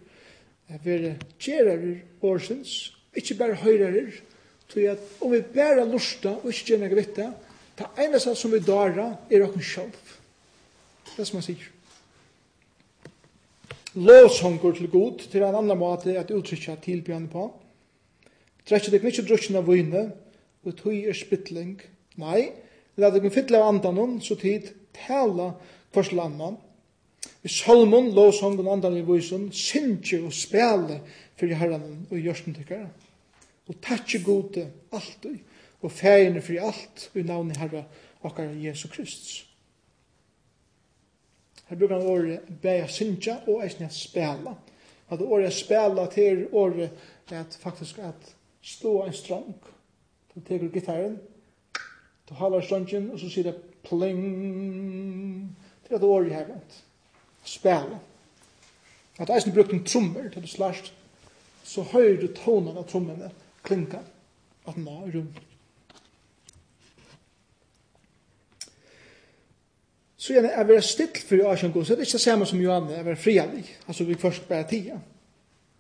Speaker 1: at vi er gjererer årsens, ikke bare høyrer, tog at om vi bare lusta og ikke gjerne vitte, ta eneste som vi dara er okken sjálf. Det er som han sier. Låshonger til god, til en annan måte at uttrykja tilbjørn på. Drekkje deg ikke ikkje av vøyne, og tog er spittling. Nei, la deg fytle av andan så tid tala kvars andan. Vi salmon, lovsong og andan i vøysen, sindsje og spjale fyrir herran og gjørsten tykkere. Og takkje gode alltid, og fægine fyrir alt, og i navni herra okkar Jesu Kristus. Her brukar han året bæja sindsja og eisne spjala. At året spjala til året at faktisk at stå en strong. Du teker gitarren, du halar strongen, og så sier det pling, Det er det året her vant. Spela. At eisen brukt en trommer til du slasht, så høyr du tonen av trommene klinka, at nå er rum. Så gjerne, jeg vil still for jeg kjønn god, så det er ikke det samme som Johanne, jeg vil frihallig, altså vi først bare tida.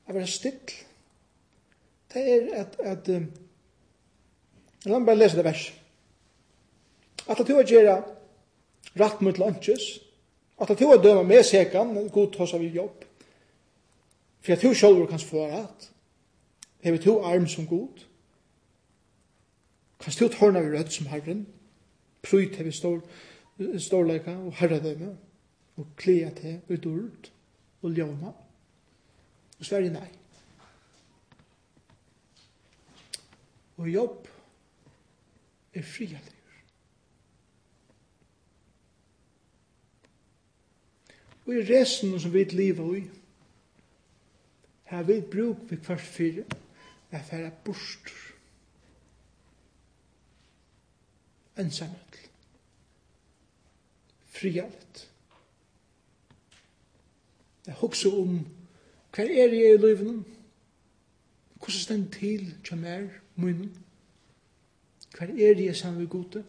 Speaker 1: Jeg vil still det er at, at um, la meg bare lese det vers. At at du er gjerra rett mot lunches, at at du er døma med sekan, god hos av jobb, for at du selv kan få rett, hever to arm som god, kan du tårna vi rødt som herren, pryt hever stor, storleika og herredømme, og klea til ut ord og ljåma. Og sverre nei. og jobb er frialig. Og i resten som vi lever i, har vi bruk vi kvart fire, er færre bostur. Ensamhet. Frihet. Jeg husker om hva er jeg i livet? Hvordan stend til til meg? munnen? Hver er jeg sammen med gode?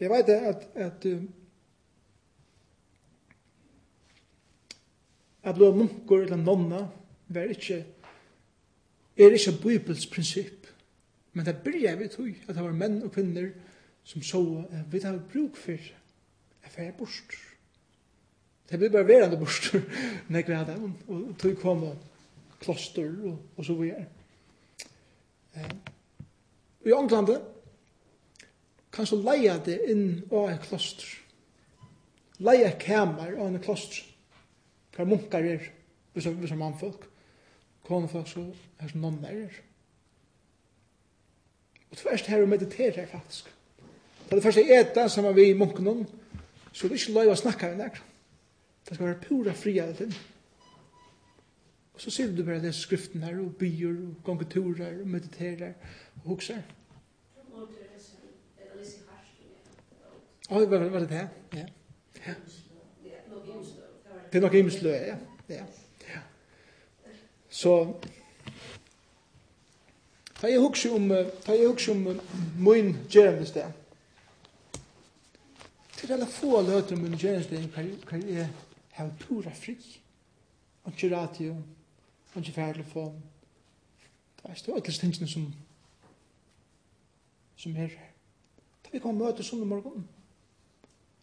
Speaker 1: Jeg vet at, at um, at lov munker eller nonna var ikke er ikke bibels prinsipp men det byrja vi tog at det var menn og kvinner som så at vi har bruk for at vi er bort det blir bare verande bort [laughs] når jeg hadde og tog kom og kloster og, og så videre. Eh, I Anglande kan så leia det inn av et kloster. Leia kamer av en kloster. Hver munkar er, hvis er, er mannfolk. Konefolk så er som nonner er. Og tverst her og mediterer faktisk. Det er det første eta som er vi i munken om, så det er ikke lov å snakke med deg. Det skal være pura fri av det. Og så sitter du bare leser skriften her, og byer, og gonger turer, og mediterer, og hukser. Åh, oh, var, det det? Ja. ja. Det er nok imenslø, ja. ja. ja. Så, ta jeg hukser om, ta jeg hukser om min gjerendested. Til alle få løter min gjerendested, hva jeg ha pura fri. Og ikke ratio, og ikke færre telefon. Det er stort alle tingene som som er her. Da vi kommer møte sånn i morgen.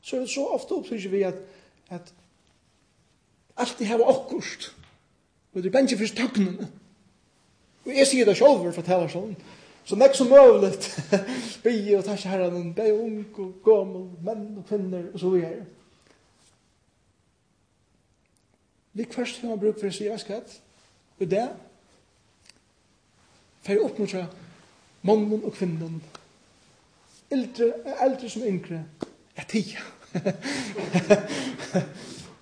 Speaker 1: Så er det så ofte opptrykker vi at at alt det her var akkurst. Og det er bensje først tøgnene. Og jeg sier det selv for å fortelle sånn. Så nek som møvlet. Vi [laughs] og takk herren, be ung og gammel, menn og kvinner og så videre. Vi kvarst har man bruk for å si, jeg skal Og det for jeg oppmuntra mannen og kvinnen eldre, eldre som yngre er tida [laughs]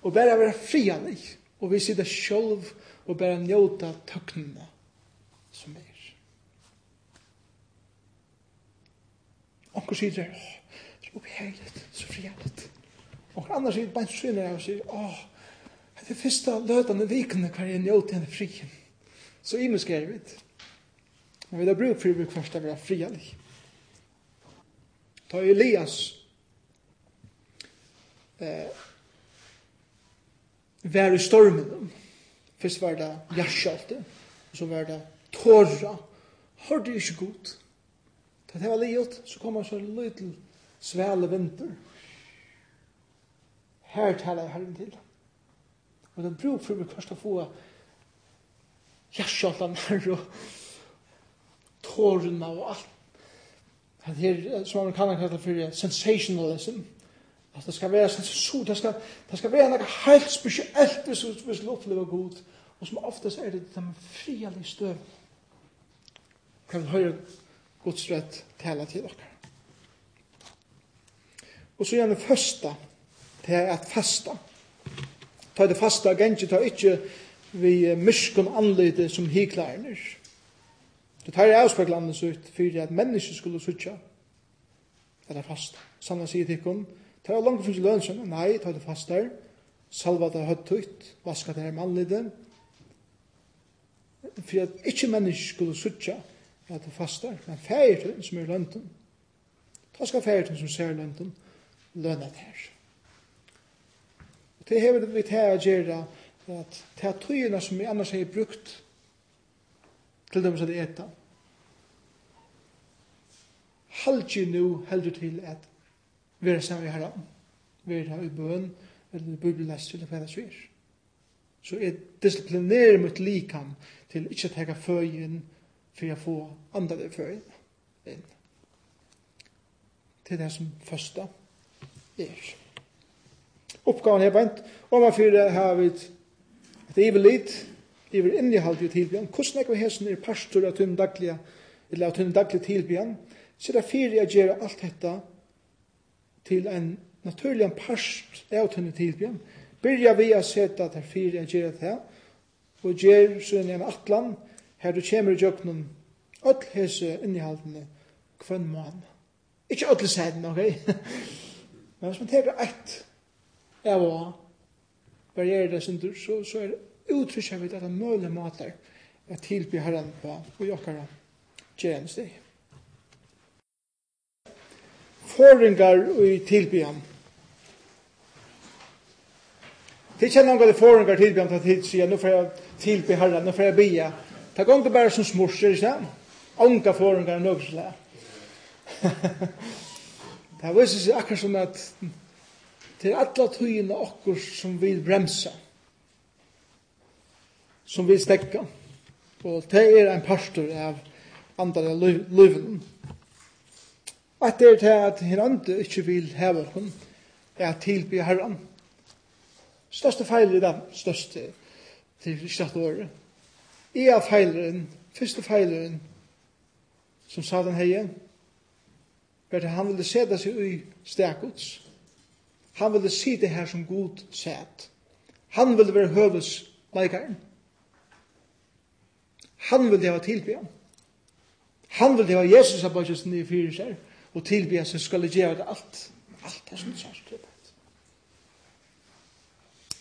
Speaker 1: og bare være frialig og vi sitter selv og bare njóta tøknene som er. Onkur sier, åh, så opphegilet, så frialig. Onkur annars sier, bare sier, åh, det første løtene vikene hver jeg njøte henne fri. Så jeg måske er vidt. Men vi har bruk for å bruke først å være frialig. Ta Elias eh, vær i stormen. Først var det hjerskjalte. Og så var det tåra. Hørte det ikke godt. Da det var livet, så kom han så litt liten svele vinter. Her taler jeg herren til ham. Men det bruk for meg først å få hjertskjoltan her og tårene og alt. Det er som man kan kalla for sensationalism. At det skal være så det skal, det skal være noe helt spesielt hvis vi skal oppleve god. Og som oftest er det det med frialig støv. Kan vi høre Guds rett tala til dere. Og så gjerne første, det er at fasta ta det fasta gengi, ta ikkje vi myskon anlite som hiklærner. Det tar jeg avspeglandet så ut fyrir at mennesker skulle sutja er det fasta. Sanna sier tikkum, ta det langt fyrir lønnsam, nei, ta det fasta, salva det høttugt, vaska det her manlite, fyrir at ikkje mennesker skulle sutja at det fasta, men fyrir som er lønnsam, ta skal fyrir som ser lønnsam, lønna det her. Det hever vi til å gjøre at det er tøyene som vi annars har brukt til dem som det etter. Halvdje nu heldur til at vi er sammen i herren. vi er i bøn, eller bibelest, eller hva det er. Så jeg disiplinerer mitt likam til ikke å tega føyen for jeg får andre føyen inn. Til det som første er oppgaven her beint, og man fyrir har vi et ivelit, iver innehald i tilbyan, hvordan ekkur hesen er pastor av tunn daglige, eller av tunn daglige tilbyan, så det fyrir jeg gjør alt dette til en naturlig past av tunn tilbyan, byrja vi a seta at her fyrir jeg gjør det og gjør sånn en atlan, her du kommer i jøknum, öll hese innehaldene, kvann mann. Ikke öll sæden, ok? Men hvis man teker ett, av å variere det synder, så, så er det uttrykker vi at det er mulig måter å tilby herren på og jokkere tjenesteg. Forringar i tilbyan. Det kjenner ikke noen forringar i tilbyan til tid, sier, nå får jeg tilby herren, nå får jeg bya. Det går ikke bare som smorser, ikke sant? Onga forringar i nøvsle. det viser seg [laughs] akkurat som at til alla tøyina okkur som vil bremsa, som vil stekka. Og det er en pastor av andre løyven. At det er til at hin andre ikkje vil heva okkur, er at tilby herran. Største feil i dem, største til slatt året. I av feileren, første feileren, som sa den heien, at han ville seta seg i stekots, Han ville si det her som god set. Han ville være høves leikaren. Han ville ha tilbya. Han ville ha Jesus av bøtjes nye fyrir seg, og tilbya seg skal gjøre det alt. Alt er som det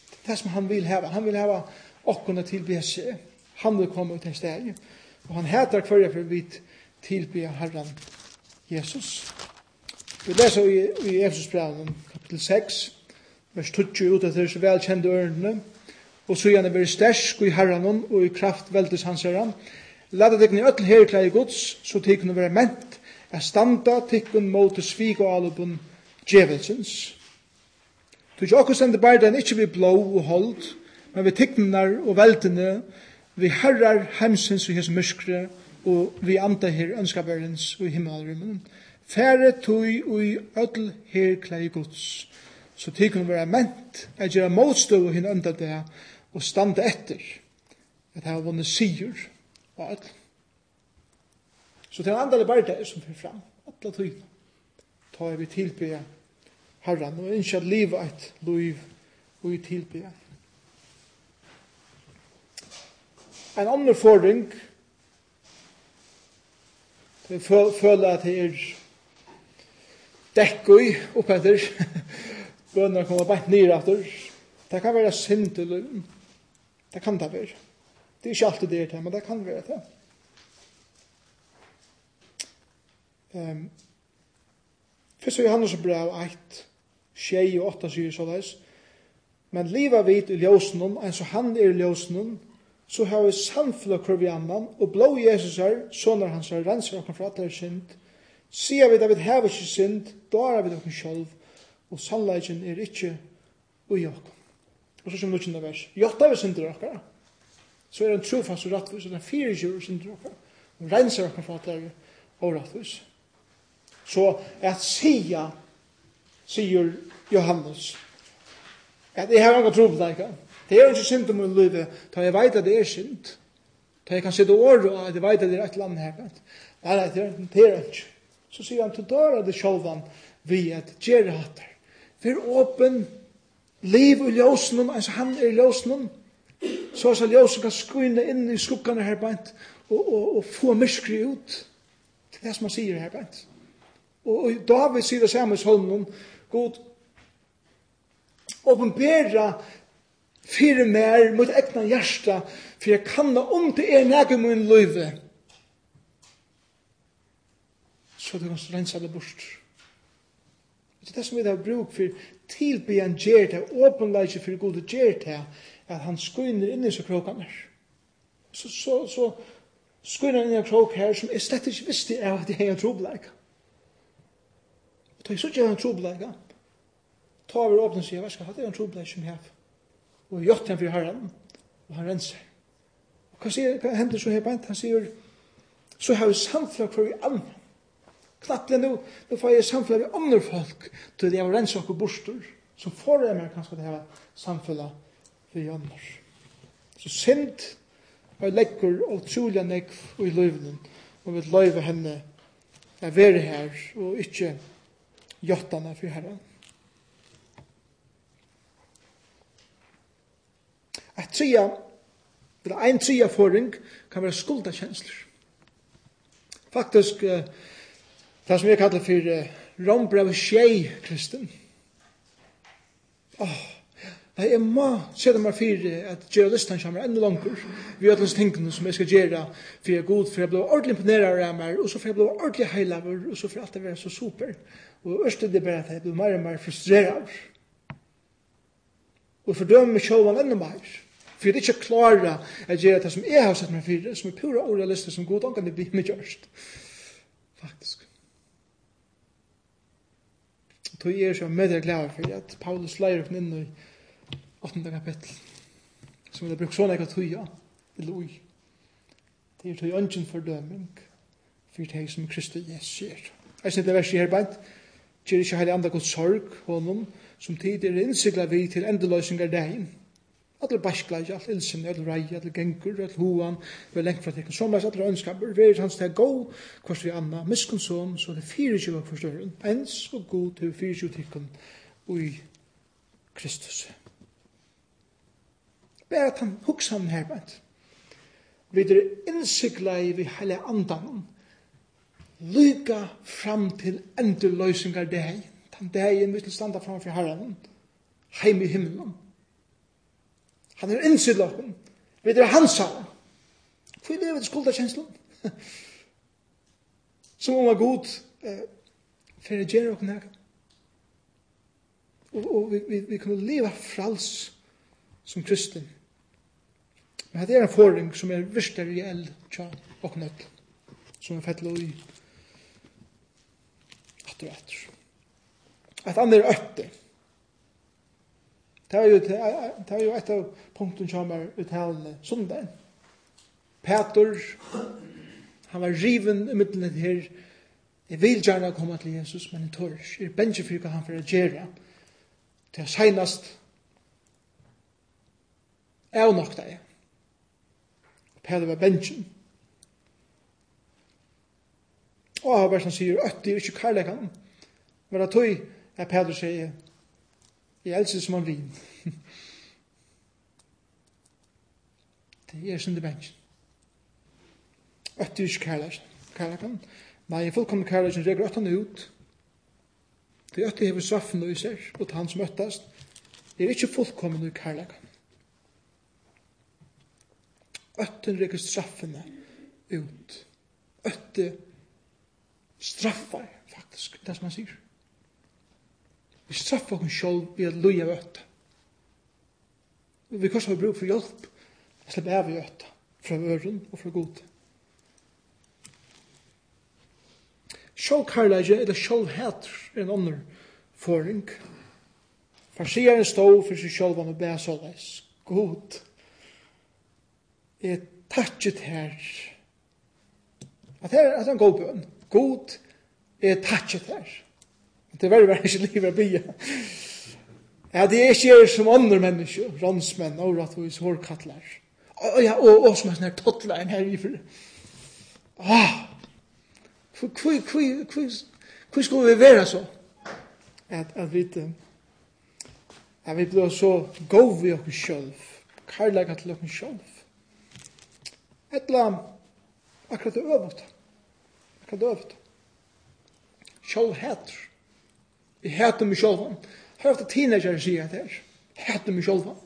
Speaker 1: Det er det som han vil hava. Han vil hava okkona tilbya seg. Han vil komme ut en steg. Og han heter hverja for vi tilbya herran Jesus. Vi leser i, i Efsusbraunen, kapitel 6, vers 20 ut av så velkjente ørnene, og så gjerne være stersk i herranen og i kraft veldes hans herran. Lada deg ni öll herklær i gods, så til kunne være ment, er standa tikkun mot svig og alubun djevelsens. Du ikke akkur stende bare den ikke vi blå og hold, men vi tikknar og veltene, vi herrar heimsins og hans myskre, og vi anda her ønskaberens og himmelrymmen fære tui ui ödl her klei gods. Så tid kunne være ment at gjøre motstøv og hinn enda det og standa etter at her vunne sigur og ödl. Så til andre bare det som fyrir fram, atla tui, Ta vi tilbe herran og innskja liva et liv og i. En annen fordring Jeg føler at det er dekkoi oppetter, [laughs] bønner kommer bare nere etter. Det kan være synd eller det kan det være. Det er ikke alltid det er men det kan være det. Um, Fyrst og Johannes brev 1, tjei og 8 sier såleis, men liva vit i ljósnum, en så han er i ljósnum, så har vi samfunnet kurvi annan, og blå Jesus er, sånn er hans er, renser okken fra atler synd, og Sier vi at vi hever ikke synd, er vi okken sjolv, og sannleikken er ikke ui okken. Og så som av vers, jotta vi synder okkar, så er han trofast og rattvis, og den fyrir kjur synder okkar, og renser okkara for at det er og rattvis. Så at sia, sier Johannes, at jeg har anka tro på deg, det er ikke synd om min liv, da jeg veit at det er synd, da jeg kan sitte året, og jeg veit at det er et land her, nei, nei, det er ikke, så sier han til døra det sjålvan vi et gjerre hattar. For åpen liv og ljøsnen, altså han er ljøsnen, så er så kan skvinne inn i skukkene her beint, og, og, og få myskri ut. Det er det som han sier her beint. Og, og David sier det samme i Solmen, God, åpenbæra fyrir mer mot egna hjärsta, for jeg kanna om det er nægum min løyve, så du kan rensa det bort. Det er det som vi har bruk for tilby en gjer til, for god gjer at han skuiner inn i så krokene. Så, så, så skuiner inn i en krok her som jeg slett ikke visste av at jeg er en trobleik. Og da jeg så ikke er en trobleik, ta over åpne og sier, hva skal jeg ha det er en trobleik som jeg har? Og jeg gjør den for herren, og han renser. Og hva, sier, hva hender så her på? Han sier, så har vi samfunnet for vi annet Klattelig nu, nu får jeg samfunnet med andre folk til det var rensa og bostur som får jeg meg kanskje det å samfunnet for andre. Så synd og legger og trolig nekv i løyvnen og vil løyve henne er være her og ikke jottene for herren. Et tria, eller en tria foring kan være skuldakjensler. Faktisk, uh, Det som jeg kallar for uh, rombrev tjei kristen. Åh, Nei, jeg må se det meg for at gjøre listan kommer enda langer. Vi har alle tingene som jeg skal gjøre for jeg er god, for jeg blir ordentlig imponerer av meg, og så får jeg bli ordentlig heilaver, og så får alt det være så super. Og øste det bare at jeg blir mer og mer frustreret. Og fordømme meg selv enda mer. For jeg er ikke klar at gjøre det som jeg har sett meg for, som er pura ordet som god, omgang det blir meg gjørst. Faktisk tog er så med det glad for at Paulus leier okken inn i 8. kapittel som vil ha brukt sånn ekka tøya eller ui det er tøy ønsken fordøming for det som Kristus Jesus sier jeg synes det verset her bant kjer ikke heller andre god sorg honom som tid er innsikla vi til endeløsning er degin Alla baskla, alt ilsen, all rei, all gengur, all hoan, vi lengt fra tekken, som er alla ønskaper, vi er hans til gå, kvart vi anna, miskun som, så det fyrir jo forstørren, ens og god til fyrir jo tekken, ui Kristus. Bare at han hugsa han her, bænt. Vi er innsikla i vi heile andan, lyga fram til endurløysingar deg, den dagen vi til standa framfor herren, heim i himmelen, Han er innsidla okkur. Vi er hans av. Hvor er det skulda kjenslan? [laughs] Som om er god eh, for å gjøre okkur nega. Og, og vi, vi, vi kan leva frals som kristin. Men det er en forring som er virkelig reell tja okkur nøtt. Som er fett loj atter og atter. Et andre er øtter. Det er jo, det er jo et av punkten som er uttalende sundagen. Peter, han var riven i middelen her, jeg vil gjerne komme til Jesus, men jeg tør ikke, jeg bensjer for hva han får gjøre. Det er senest, jeg er nok det. Peter var bensjen. Og han var som sier, øtti, ikke karlækan, men det tog, at Peter sier, Jeg elsker som han vin. [laughs] det er sin det bensjen. Øtter ikke kærlighet. Kærlighet. Nei, jeg fullkomne kærlighet reger øtter han ut. Det øtter hever straffen og iser, og han som øttast, er ikke fullkomne i kærlighet. Øtter reger straffene ut. Øtter straffar, faktisk, det som han sier. Vi straffer oss sjálf vi at løye av ötta. Vi kanskje har bruk for hjelp å slippe av i ötta fra øren og fra god. Sjåkarlæge eller sjålheter er en annen foring. Farsieren stod for seg sjål og bæs og leis. God. Jeg takket her. At her er en god bøn. God. Jeg takket her. God Det var bare ikke livet bia. Ja, det er ikke som andre mennesker, ransmenn, åretvis, hårkattler. Og, ja, og, og som er sånn her tottler enn her i for. Ah! Hvor skulle vi være så? At, at vi ikke... At vi blir så gov vi oss selv. Karlaga til oss selv. Etla akkurat det øvete. Akkurat det øvete. Sjølv heter. Jeg heter meg sjølvan. Hør ofte teenager sier det her. Heter meg sjølvan.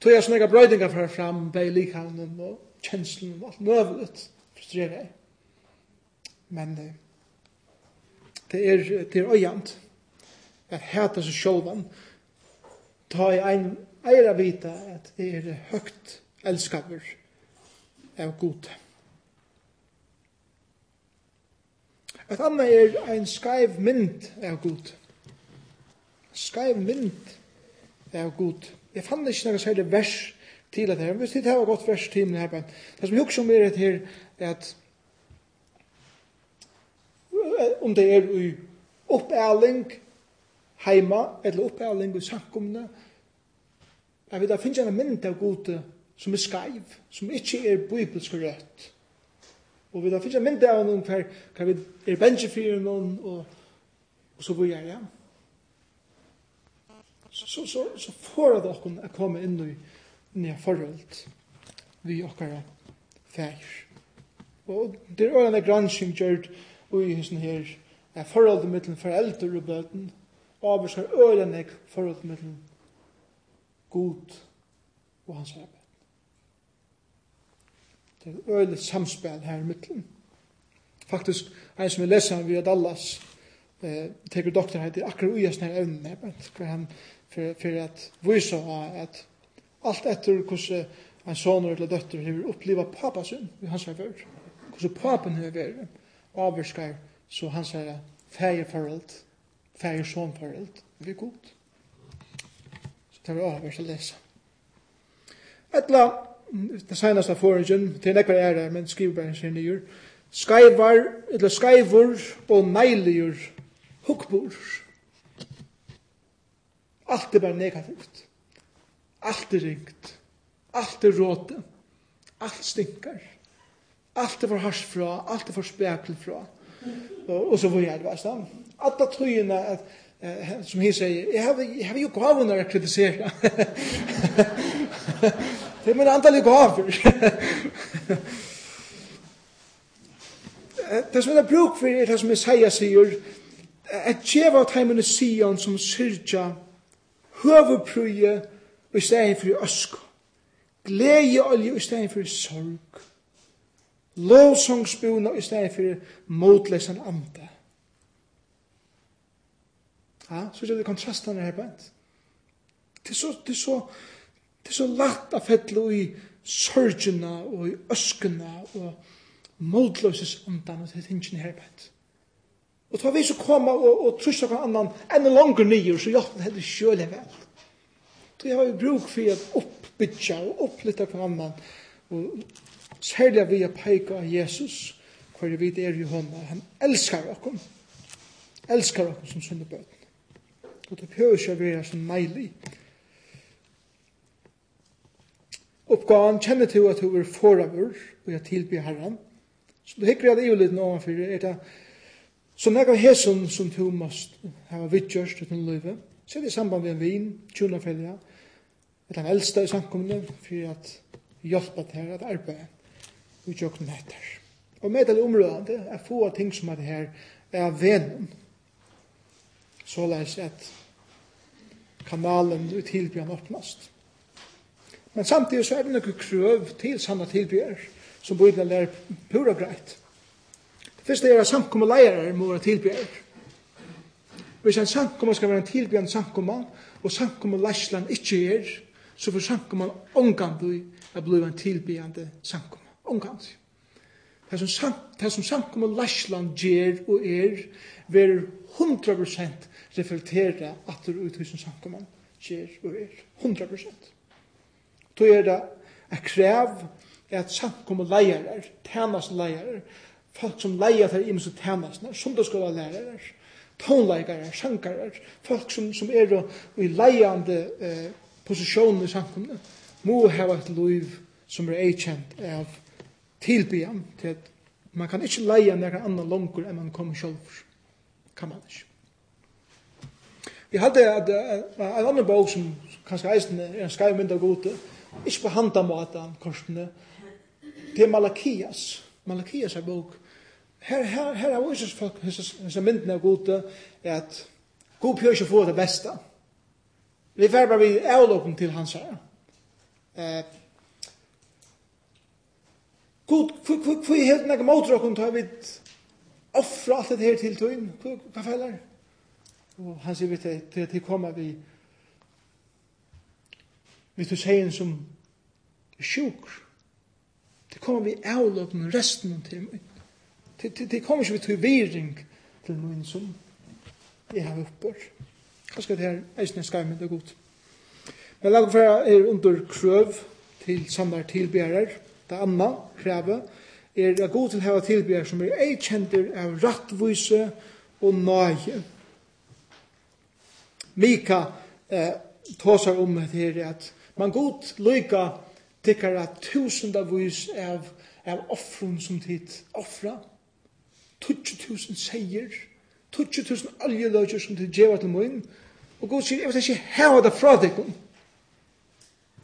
Speaker 1: Tog jeg snakka brøydingar fra fram, bei likhavnen og kjenslen og alt møvlet. Frustrerer jeg. Men det er, det er øyant Jeg heter seg sjølvan. Ta i ein eira vita at det er høgt elskaper av gode. Et annet er ein skaiv mynd av gode skeiv mynd av god. Jeg fann ikke noe særlig vers til det her. Hvis det her var godt vers til det her, men det som jeg husker om er det her, at om det er i oppæling heima, eller oppæling i sankumne, jeg vet, det finnes en mynd av god som er skeiv, som ikke er bibelsk rødt. Og vi da finnes en mynd av noen hver, hver vi er bensjefyrer noen, og, og så vil jeg, ja så, så, så får det dere å komme inn i nye forhold vi dere fær. Og det er en gransking gjørt i sånn her er forholdet mellom foreldre og bøten avvarskar øyren jeg forholdet mellom god og hans arbeid. Det er et øyelig samspill her i midten. Faktisk, en som vi leser via Dallas, eh, teker doktorhet i akkurat ui hans evnen her, hver han för för att visa att allt efter hur en son eller dotter hur uppleva pappa sin vid hans förr. Hur papen hur är avskär så han säger färger förhållt, färger son förhållt. vi är gott. Så tar vi avers att läsa. Etla, det senaste forringen, det är nekvar er det, men skriver bara sin nyer, skaivar, eller skaivor og neiligur hukbor. Alt er bare negativt. Alt er ringt. Alt er råte. Alt stinkar. Alt er for hars fra. Alt er for spekel fra. Og, og så var jeg det verste. Alla tøyene at, eh, som han sier, jeg har, jeg har jo gaven når jeg kritiserer. det er min antall gaver. det som jeg har bruk for er det som jeg sier, sier, at djeva at heimen er sion som syrja høveprøye i stedet for øsko. Gleie olje i stedet for sorg. Lovsongsbuna i stedet for motlesen ande. Ja, så er det kontrastene her på Det er så, det er så, det er så lagt av fettle i sorgene og i øskene og motløses andan og det er tingene her bænt. Og tar vi så koma og, og trus hver annan enn langer nyer, så hjelp det heller sjøle vel. Så jeg har jo bruk for å oppbytja og opplytta hver annan. Og særlig vi har peika av Jesus, hver vi er i hånda. Han elskar okkom. Elskar okkom som sunne bøten. Og det behøver ikke å være sånn meilig. Oppgaven kjenner til at du er foravur, og jeg tilbyr herren. Så du hikker at jeg er litt nå, for er det Så nek av hesum som du måst ha vidtjørst uten løyve, så er det i samband med en vin, tjunafelja, et han eldste i samkomne, for at hjelpa til at arbeid i jøkken etter. Og med det området er få av ting som er det her er venen. Så leis at kanalen ut tilbjørn åpnast. Men samtidig så er det noen krøv til sanna tilbyer som blir det lærer pura greit. Fyrst er at samkomma leirar må være tilbjerg. Hvis en samkomma skal være en tilbjerg samkomma, og samkomma leislan ikkje er, så får samkomma omgandu a bli en tilbjerg samkomma. Omgandu. Det som, sam, det som samkomma leislan gjer og er, ver 100% reflektera atur ut hos samkomma gjer og er. 100%. Då er det a krev at samkomma leirar, tænast leirar, folk som leier til imensu tænastene, sundagsskola lærere, tonleikere, sjankere, folk som, som er i leiande eh, posisjonen i samkommet, må ha et liv som er eikjent av tilbyen til at man kan ikke leie noen annen langer enn man kommer selv. Kan man ikke. Vi hadde at en annen bok som kanskje eisen er en skreiv av gode, ikke på handa måten, korsene, det er Malakias. Malakias er bok her, her, her er Jesus folk, hans mynden er gode, er at god pjør ikke få det beste. Vi får bare vi avlåpen til hans her. Eh, god, hvor er helt nægge mot dere, tar vi offra alt det her til tøyen? Hva feller? Og han sier vi til, til, til kommer vi vi til en som sjuk. Det kommer vi avlåpen resten til meg. Det kommer ikke vi til bering til noen som jeg har oppår. Hva skal det her eisne skarmen det godt? Men lag for er under krøv til samlar tilbærer. Det andre krevet er det god til å ha tilbærer som er eikjenter av rattvise og nøye. Mika eh, tåsar om det her at man god lykka tikkara tusendavis av, av offrun som tid offra. 20.000 seier, 20.000 oljeløgjer som til djeva til mun, og god sier, jeg vil ikke heva det fra deg.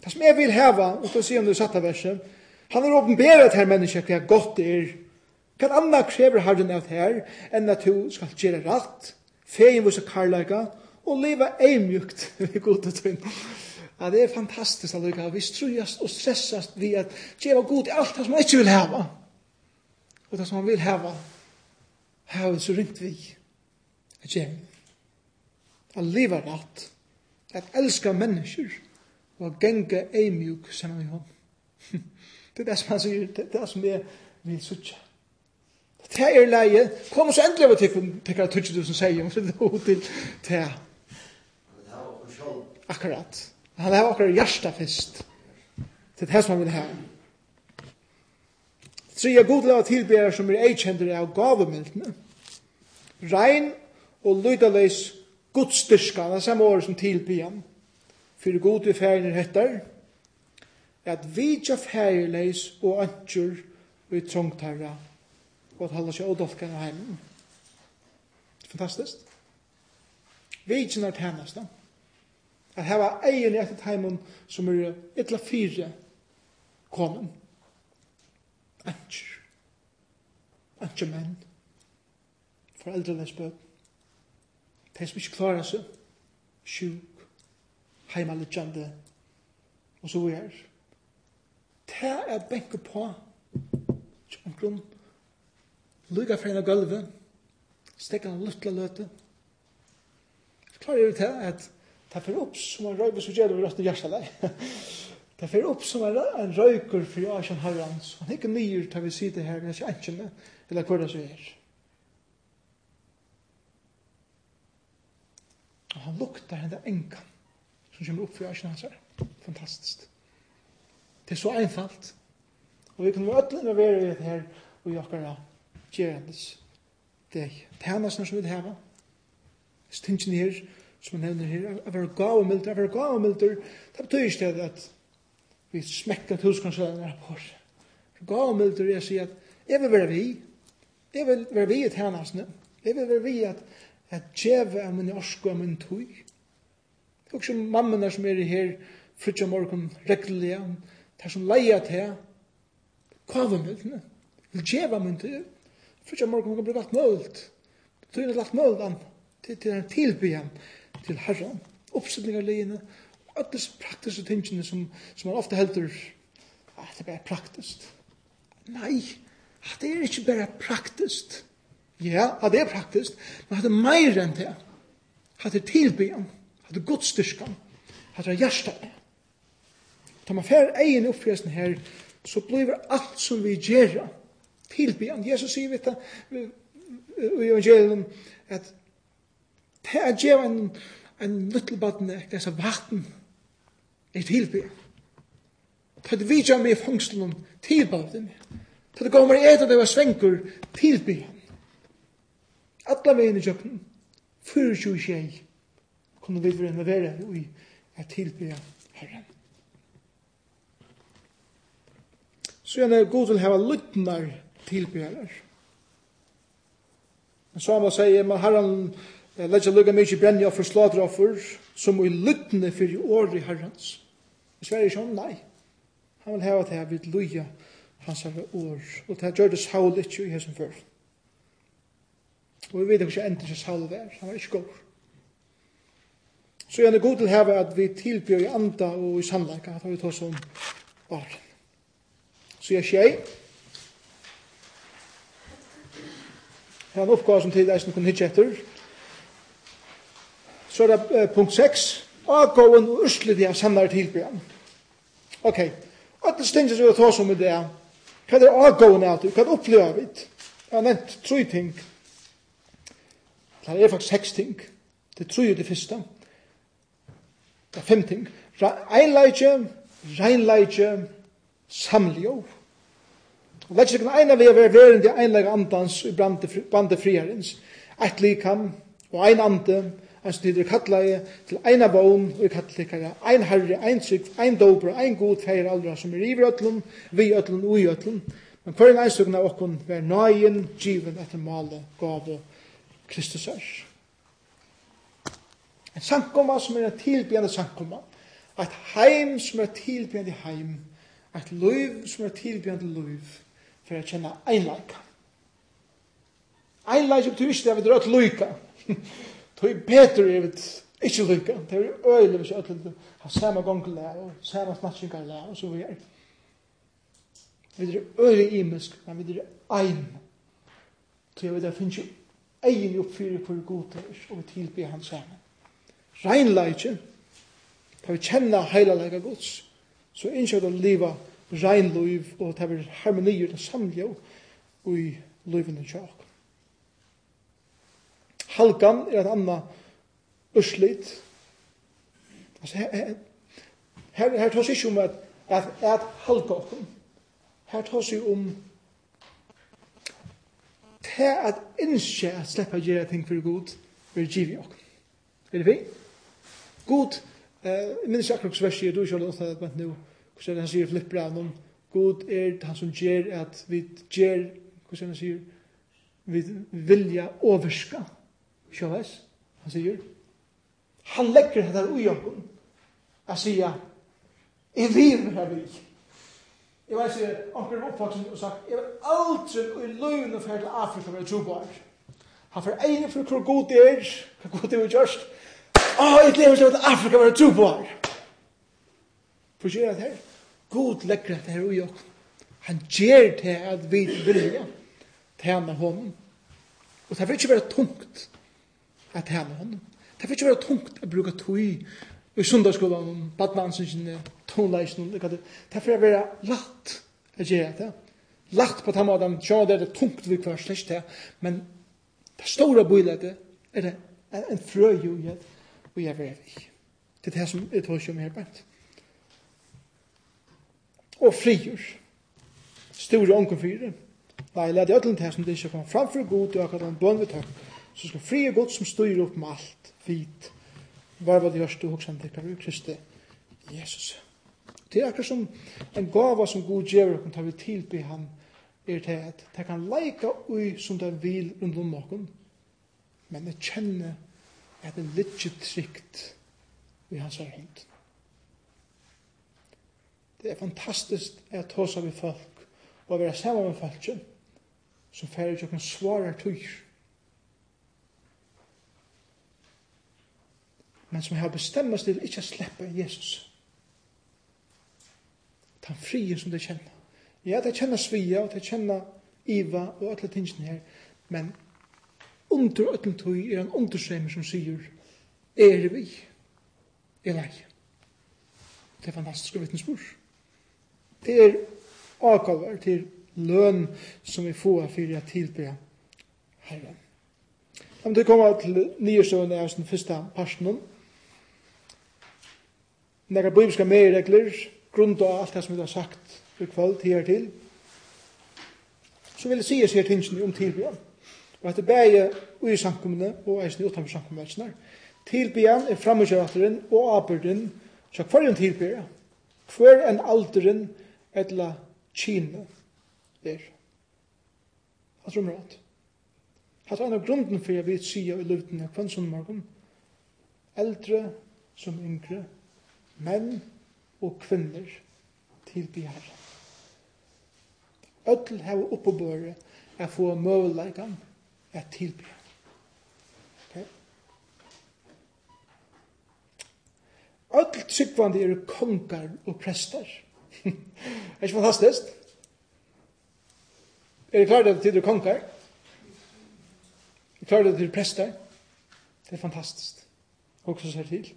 Speaker 1: Det som jeg vil heva, og så sier han om satt av verset, han har åpenberet her mennesker hva godt det er, hva anna krever herren av her, enn at du skal gjøre rett, feien vise karlaga, og leva eimjukt i god og. Ja, det er fantastisk at. Vi strujast og stressast vi at djeva god i alt det som man ikke vil heva. Og det som man vil heva. Her så ringt vi. Jeg kjem. Han lever rett. At elska mennesker. Og at genga eimjuk sammen med hon. [laughs] Det er det som han sier. Det er det som jeg vil sutja. Det er leie. Kom så endelig av over til pikkar 20.000 seier. For det er det til det. Akkurat. Han har akkurat hjersta fyrst. Det er det som han vil ha. Tre er god lava tilberar som er eikjender av gavemiltene. Rein og lydaleis godstyrska, det er samme året som tilbyan. For god i ferien er hettar, at vidja ferieleis og antjur og i trångtarra og at halda seg odolkan av heimen. Fantastisk. Vidja er tennast da. At heva egin i etter teimen som er ytla fire komin. Anker. Anker menn. Foreldrenes bøn. De som ikke klarer seg. Sjuk. Heimalittjande. Og så er. Det er benke på. Som grunn. Lyga fra en av gulvet. Stekka en luttla løte. Klarer det til at det er for opp som en røybe som gjør det over røsten hjertet deg. Det fer opp som er en røyker for Asjan Herran, så han ikke nyer til vi sitter her, men jeg sier ikke eller hva det så er. Og han lukter henne enkan, som kommer opp for Asjan hans her. Fantastisk. Det er så einfalt. Og vi kan være ødelig å være i det her, og jeg kan gjerendes deg. Tænasen som vi det her, stingen her, som han nevner her, å være gavmilder, å være milder, det betyr ikke det at vi smekka her på oss. Så gav og mildur å si at jeg vil være vi, jeg vil være vi i tænasne, jeg vil være vi at at djeva av min orsk og min tøy. Det er også mammene som er her frutja morgen reglige, det som leia til kavamildene, vil djeva av min tøy. Frutja morgen kan bli lagt mølt, er lagt mølt til, til tilbyen, til herran, oppstillingar leiene, ödles praktiske tingene som, som man ofte heldur, ah, det er bare praktisk. Nei, det er ikke bare praktisk. Ja, det er praktisk, men det er mer enn det. Det er tilbyen, det er godstyrkan, det er hjertet. Da man fer egen oppfresen her, så blir alt som vi gjør tilbyen. Jesus sier vi i evangelium at det er gjør en, en little lyttelbattene, det er så vatten, er tilbe. Ta det vidja meg i fangstelen, tilbavde meg. Ta det gav meg etter det var svenkur, tilbe. Alla vegin i jøkken, 24 tjei, kunne vi være være i er tilbe herren. Så gjerne god vil hava lytnar tilbjærar. Men Samuel sier, men herren, let's a look at me, she brenner for slaughteroffer, som i lyttne fyrir åri herrens. I Sverige er sånn, nei. Han vil heva til at vi luja hans herre år. Og til at gjør det Saul ikke i hessen før. Og vi vet ikke enda som Saul var. Han var ikke god. Så jeg er god til heva at vi tilbyr i anda og i sannleika. at vi tar om åren. Så jeg tjei. Jeg har en oppgave som tid eisen kunne hitje etter så er det punkt 6, avgåen og urslidig av sannare tilbyan. Ok, og det stinges vi å ta som i det, hva er avgåen av det, hva er opplever vi? Jeg har nevnt tre ting, det er faktisk seks ting, det er tre det første, det er fem ting, einleitje, reinleitje, samljov. Og lett seg eina vi er verende einleitje andans i brande friarens, eit likam og ein ande, en som tidligere kattleie, til eina baun, og i kattleikare, ein herre, ein trygg, ein dober, ein god feir aldra, som er iver ötlun, vi ötlun, ui ötlun, men hver en einsugna av okkun, ver nøyen, given, etter male, gave, Kristus er. En sankomma som er en tilbjende sankomma, et heim som er tilbjende heim, et liv som er tilbjende liv, for å kjenne einleika. Einleika betyr ikke det at vi drar til Tøy Peter er vit ikkje lykka. Det er øyelig hvis øyelig har samme gongel lær, og samme snatchingar lær, og så vi er. Vi er øyelig imisk, men vi er ein. Tøy vi der finnes jo egin oppfyrir for god til og vi tilbyr han samme. Reinleitje, da vi kjenner heilalega gods, så innskjøk å liva reinluiv, og det er harmonier, det samlja, og i luivinne tjokk. Halkan er et annet uslit. Altså, her, her, her tås ikke om at, at, at halka okken. Her tar seg om til at innskje at slippe å gjøre ting for god, vil giv i okken. Er det fint? God, eh, minnes jeg akkurat vers verset, du ikke har løst det, men nå, hvordan han sier flipper av noen, God er han som gjør at vi gjør, hvordan han sier, vi vilja overskatt Sjåves, han sier, han legger ui ujokken, jeg sier, jeg vil her vi. Jeg vet ikke, anker er oppvaksen og sagt, jeg vil aldri ui løyne for til Afrika være trobar. Han får egne for hvor god det er, hvor god det er gjørst. Å, jeg lever til Afrika være trobar. For gjør det her, god legger det her ui ujokken. Han gjer det at vi vilja, tjena honom. Og det vil ikke være tungt at tjene hon. Det vil ikke være tungt å bruke tøy i sundagsskolen, badmannsynskene, tonleisene, det kan det. Det være latt å gjøre det. Latt på tamma dem, ja, det er det tungt vi kvar slags det, men det store bøylet er det en frø jo i det, og jeg vil ikke. Det er det som er tar om her bænt. Og frigjør. Store ånken. Nei, la det ødelen til som det ikke kom framfor god, og akkurat en bønn vi tøkker så skal fri og godt som styr opp med alt vit. Var det görs du och til det Kristi? Jesus. Det er akkurat som en gava som god ger og tar vi tilby han er til at det kan leika ui som det vil rundt om noen men det kjenne at det er litt trygt i hans her hund. Det er fantastisk at hos av folk og å være sammen med folk som færre til å svare tøyr men som har bestemt oss til ikke å slippe Jesus. Ta frie som det kjenner. Ja, de kjenner svia, og de kjenner iva og alle tingene her, men under ötlen tog er en undersøymer som sier, er vi, er lei. Det er fantastiske vittnesbord. Det er avgavar til løn som vi får for å tilbe Herren. Om det du komme til nye søvn av den første parten nekka bibliska meiregler, grunda av alt det som vi har sagt i kvöld her til, så vil jeg sige seg tingene om tilbyan. Og at det bæge ui samkommende og eisen i utanfor samkommende. Tilbyan er framgjørateren og abyrden så hver en tilbyan, hver en alderen etla kine er. Hatt rummer alt. Hatt en av grunden for jeg vil sige i løvdene sånn morgen. eldre som yngre, menn og kvinner til bjerre. Ødel hava oppebøre er få møveleikan er til tilbyrja. Okay? Ødel tryggvandi er kongar og prestar. [laughs] er ikke fantastisk? Er det klart at det er kongar? Er det klart at det er prestar? Det er fantastisk. Og så ser til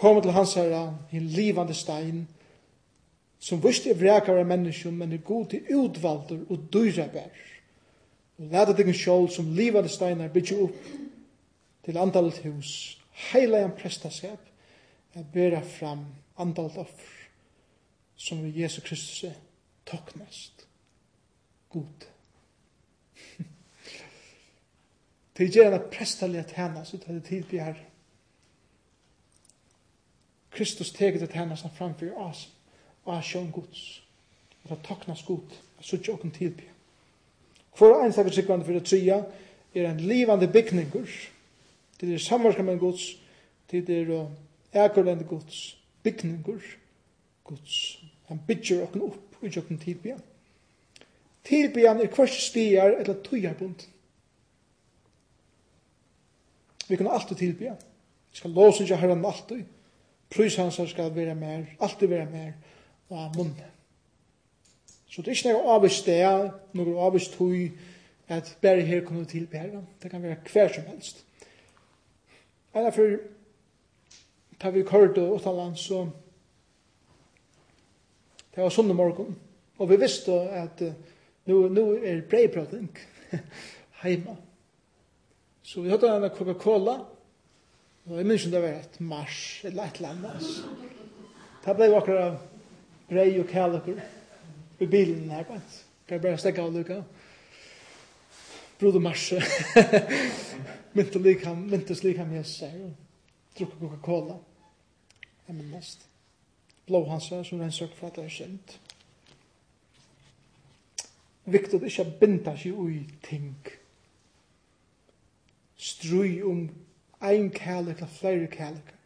Speaker 1: kom til hans herre, en livande stein, som visste er vrekar av menneskjum, men er god til utvalder og dyra bær. Og leta deg en skjold som livande steinar bytje opp til andalet hus, heilajan prestaskap, er bera fram andalet offer, som vi Jesu Kristus toknast. God. Til [laughs] gjerne prestalige tjena, så tar det tid blir herre Kristus teget til henne som framfyr oss, og er sjøen gods. Og det taknas god, og så ikke åkken tilby. Hvor en snakker sikkerne for det tria, er en livande bygninger, det er samvarska med gods, til det er ægurlande gods, bygninger, gods. Han bygger åkken opp, og ikke åkken tilby. Tilbyan er kvart stier, eller tøyarbund. Vi kan alltid tilbya. Vi skal låse ikke herren alltid. Prøysansar skal være mer, alltid være mer, og munnen. Så det er ikke noe avvist det, noe avvist tøy, at bare her kommer til bæra. Det kan være hver som helst. Men derfor, da vi kørte utenland, så det var sunne morgen, og vi visste at uh, nu, nu er breibrødning [laughs] heima. Så vi hadde en Coca-Cola, og Jeg minns om det var et mars, et leit land, altså. Det ble akkurat av brei og kjallakkur i bilen her, bant. Kan jeg bare stekka av lukka. Broder mars. [laughs] mynte lik ham, myntes lik ham Jesus her, og drukka Coca-Cola. Jeg minns Blå hansa, som rensøk for at det er kjent. Viktig at ikke binda seg ui ting. Strui om um ein kærleika, flere kærleika.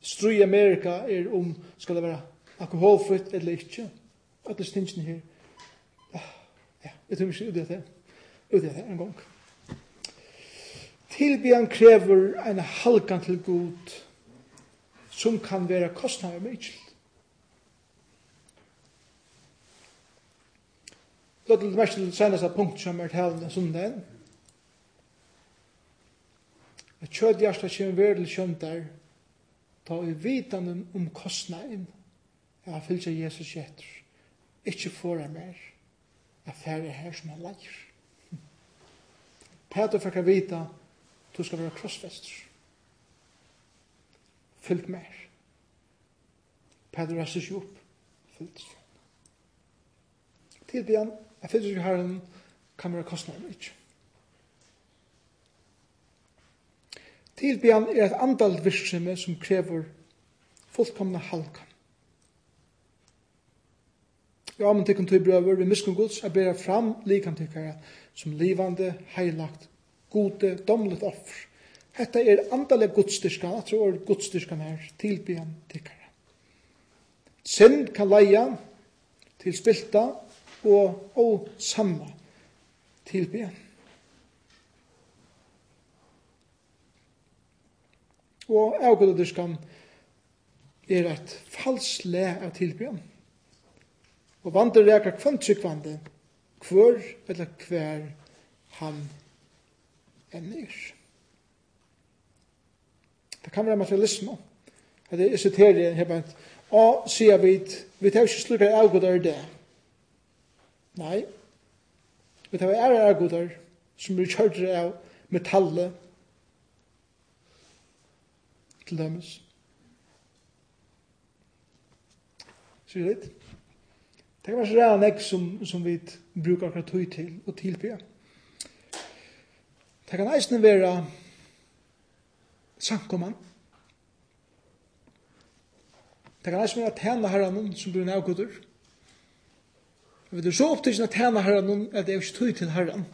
Speaker 1: Stru i Amerika er om, skal det være alkoholfritt eller ikke. Alle stingene her. Ja, jeg tror ikke ut i det. Ut i det en gang. Tilbyan krever en halkan til god som kan være kostnader med ikke. Låt det mest til seneste punkt som er talende som den at kjødhjertet kommer være til kjøntar, ta i vitan om, om kostnaden, at han fylser Jesus etter, ikke foran mer, at færre her som han leier. Peter fikk vita, du skal være krossfester. fyllt mer. Peter reiser seg opp, fyllt seg. Tilby han, jeg fyllt seg herren, kan være kostnaden ikke. Tilbyan er et andalt virksomhet som krever fullkomna halka. Ja, men tykken tøy brøver, vi miskunn gods, jeg bera fram likan tykkara som livande, heilagt, gode, domlet offer. Hetta er andaleg gudstyrskan, at så er her, tilbyan tykkara. Synd kan leia til spilta og, og samma tilbyan. og avgudadyrkan er et falsle av tilbyen. Og vandre reker kvann tryggvande, hver eller hver han enn er. Det kan være materialisme. Det er esoterien her bænt. Og sier vi, vi tar ikke slukker avgudar det. Nei. Vi tar ære avgudar som blir kjørt av metallet til dømes. Sier litt? Det kan være så ræren ek som, som vi brukar akkurat tøy til og tilbyr. Det kan eisne være sankoman. Det kan eisne være tjene herren som blir navgudur. Vi er så opptidsen at tjene herren at det er ikke tøy til herren.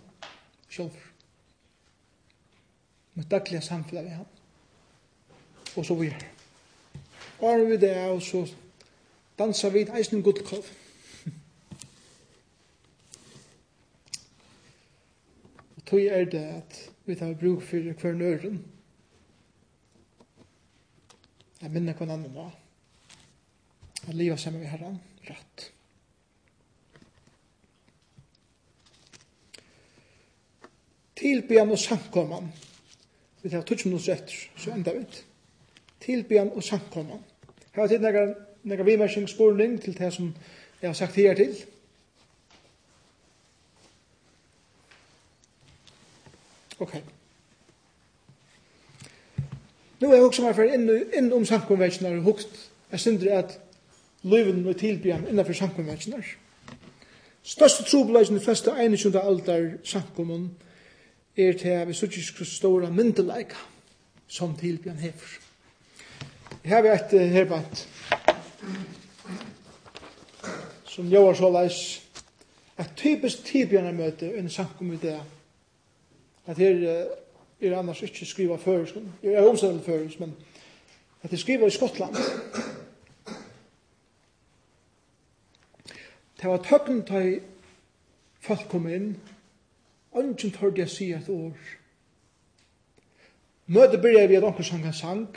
Speaker 1: Sjolver. Med daglige samfunnet vi har og så videre. Og når vi det, og så danser vi et eisen gullkov. [laughs] Og tog er det at vi tar bruk for hver nøren. Jeg minner hver annen da. At livet sammen med herren, rett. Tilbyan og samkomman. Vi tar tutsi minutter etter, så enda vi ut tilbyan og samkomman. Her har tid nekar, nekar vimersing spurning til det som jeg har sagt her til. Ok. Nu er jeg også meg for inn, inn om samkomvekkene og hukt. Jeg synder at løyven og tilbyan innenfor samkomvekkene. Største trobeleisen i fleste 21. alder samkommun er til at vi suttis stora myndelaika som tilbyan hefer. Her vi et herbant som gjør så leis et typisk tibjørnermøte møte under sankum i det. At her er annars ikke skriva føres jeg er omstående føres men at det skriva i Skottland. Det var tøkken da folk kom inn, ønsken tørde jeg si et år. Møtet begynner vi at onker sang en sang,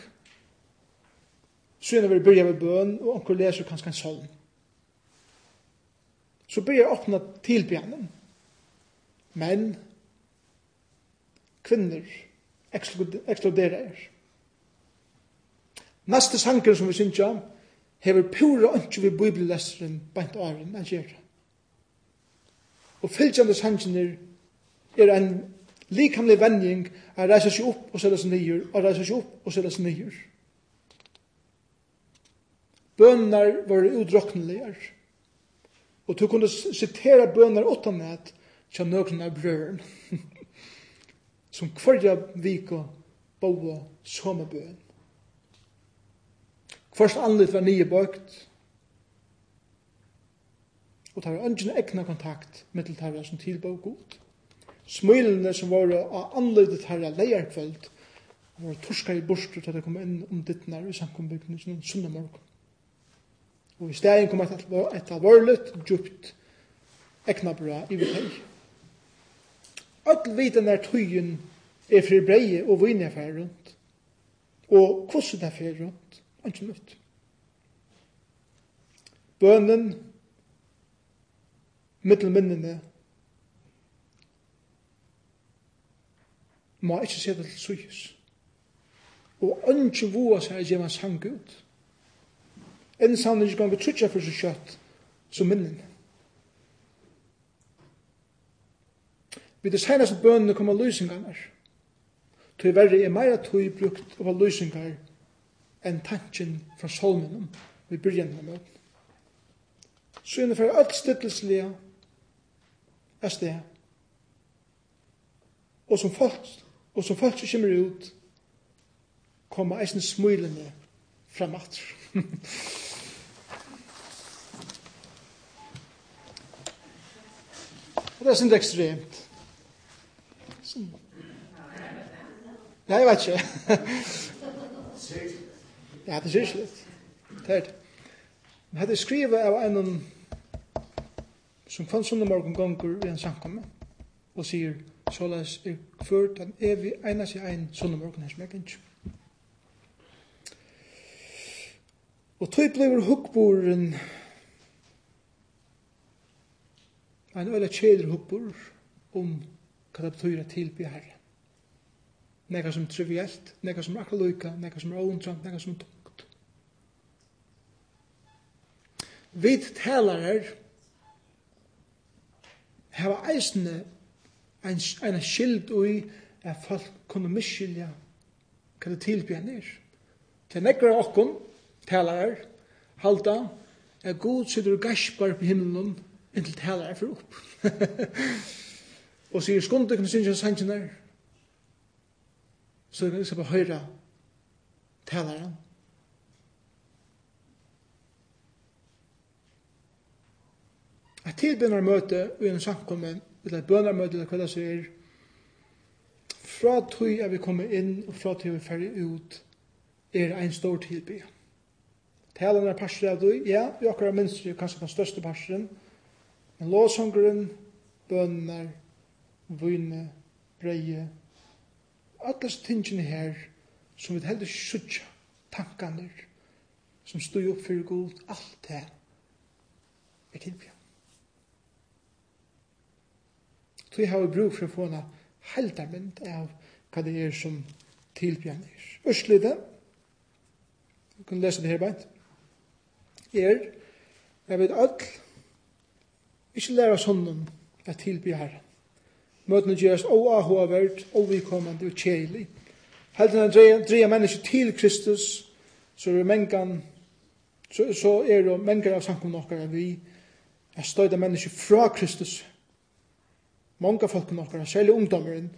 Speaker 1: Så innan vi byrja med bøn, og onkel leser kanskje en solm. Så börjar jag öppna tillbjännen. Men, kvinner ekskluderer er. Neste sanker som vi synes om, hever pura ønske vi bibelleseren bant åren av gjerra. Og fylgjande sanker er en likamlig vending at reise seg opp og sætta seg nyer, og reise seg opp og sætta seg nyer. Bønner var udrokkneligere. Og du kunne sitere bønner åttan et til nøkron av brøren. som kvarja vika boa som bøn. Kvart anlitt var nye bøkt. Og tar ønsken egna kontakt med til tarra som tilbå god. Smilene som var av anlitet tarra leierkvöld var torska i borster til det kom inn om dittnar i samkombyggning som sundag morgon. Og i stedet kom et, et alvorligt, djupt eknabra i vitøy. Alt viten er tøyen er fri breie og vinner fer rundt. Og hvordan det fer rundt, er ikke nytt. Bønnen, mittelminnene, må ikke se det til syes. Og ønske voa seg gjennom sang ut enn savnet ikke vi trutja for seg kjøtt som minnen. Vi det seneste bønene kom av løsningene. Tøy verre er meira tøy brukt av lysingar enn tanken fra solmenom vi byrjan av møten. Så innenfor alt stittelslige er sted. Og som folk, og som folk som kommer ut, kommer eisen smilende fram atter. [laughs] det er sånn ekstremt. Ja, jeg vet ikke. [laughs] ja, det er litt. Det er det. Men hadde skrivet av en som fann sånne morgen gonger i en samkomme og sier, såleis er kvart han evig einas i ein sånne morgen hans megensk. Og tog blir hukkboren en øyla kjeder hukkbor om hva det betyr at tilby herre. Nekka som trivielt, nekka som akkurat lykka, nekka som er åndrant, nekka som er tungt. Vi talar her hava eisne en, en skild ui at folk kunne miskylja hva det tilby han er. Til nekkar av okkom, talar halda, er god sitter og gaspar på himmelen, inntil talar her for opp. og sier, skundu kan du sannsyn sangen så kan du skal bare høyra talar han. At tilbønner møte, og en samkommen, eller et bønarmøte, eller hva det sier, fra tog er vi kommet inn, og fra tog er vi ferdig ut, er ein stor tilbønner. Talen er parster av du, ja, vi akkurat minst er kanskje den største parsteren. Men låsongeren, bønner, vune, breie, alle tingene her som vi heldig sutja, tankene, som stod opp for god, alt det er tilbjørn. Så jeg har vi brug for å få en heldarmynd av hva det er som tilbya er. Ørslide, du kan lese det her beint er jeg vet alt ikke lære oss hånden at tilby Herren. Møtene gjøres oavhåverd, oavikommende og kjedelig. Helt enn dreie mennesker til Kristus, så er mengan, så, så er det mengan av samkomne okkar vi er støyda mennesker fra Kristus. Mange folk okkar, særlig ungdommeren,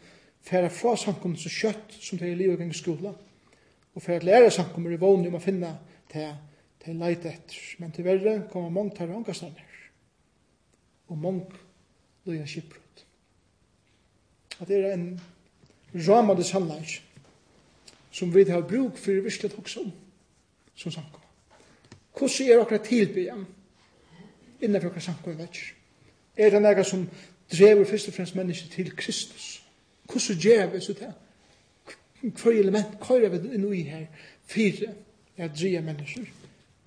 Speaker 1: færa fra samkomne så kjøtt som det er i livet i skola, og færa læra samkomne i vågen om å finne til til leit etter. Men til verre kommer mange tar angastander. Og mange løy av skipbrot. At det er en ramade sannleik som vi har bruk for i virkelig også som samkommer. Hvordan er akkurat tilbyen innenfor akkurat samkommer vekk? Er det nega som drever først og fremst mennesker til Kristus? Hvordan gjør vi så det? Hva element hva kører vi inn i her fire er at dreie mennesker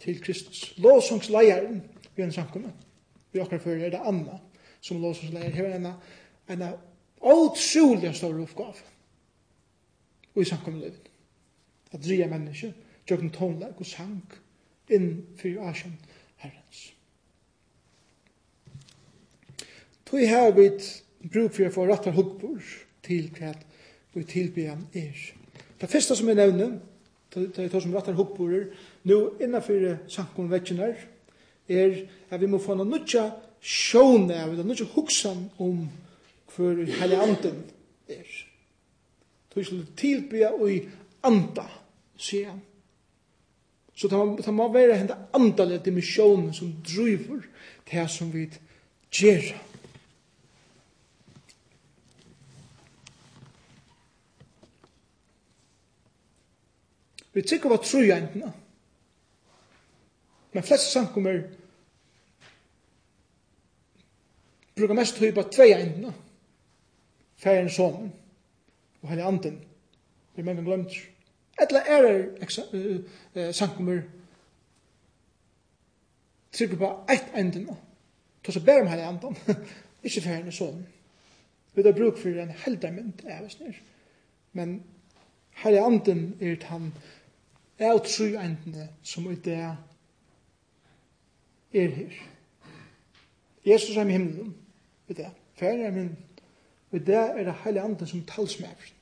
Speaker 1: til Kristus. Låsungsleieren i en samkomme. Vi akkurat fører det Anna som låsungsleier. Her er en, en utrolig stor oppgave og i samkommelivet. At drige mennesker, gjøkken tonlag og sang inn for Asien herrens. Tui her vi bruk for å få rattar hukkbord til hva vi tilbyen er. Det første som jeg nevner, det er som rattar hukkbordet, Nå, innanfor samkomvekkinar, er at vi må få noe nødja sjåne, vi må nødja huksan om hver hele anden er. Du skal tilbya og i anda, sier han. Så det må, det må være henne andalige dimensjonen som driver det som vi gjør. Vi tykker hva trojentene, Men flest samkommer brukar mest tid på tvei endene. Færen sonen og hele anden. Vi mange glemt. Etla er er samkommer trykker på eit endene. Ta så om hele anden. [laughs] Ikke færen og sonen. Vi har bruk for en heldermynd, jeg vet ikke. Men hele anden er han er utru endene som er det er er her. Jesus er i himmelen, vet det. Færre er min, vet det er det hele anden som talsmæver.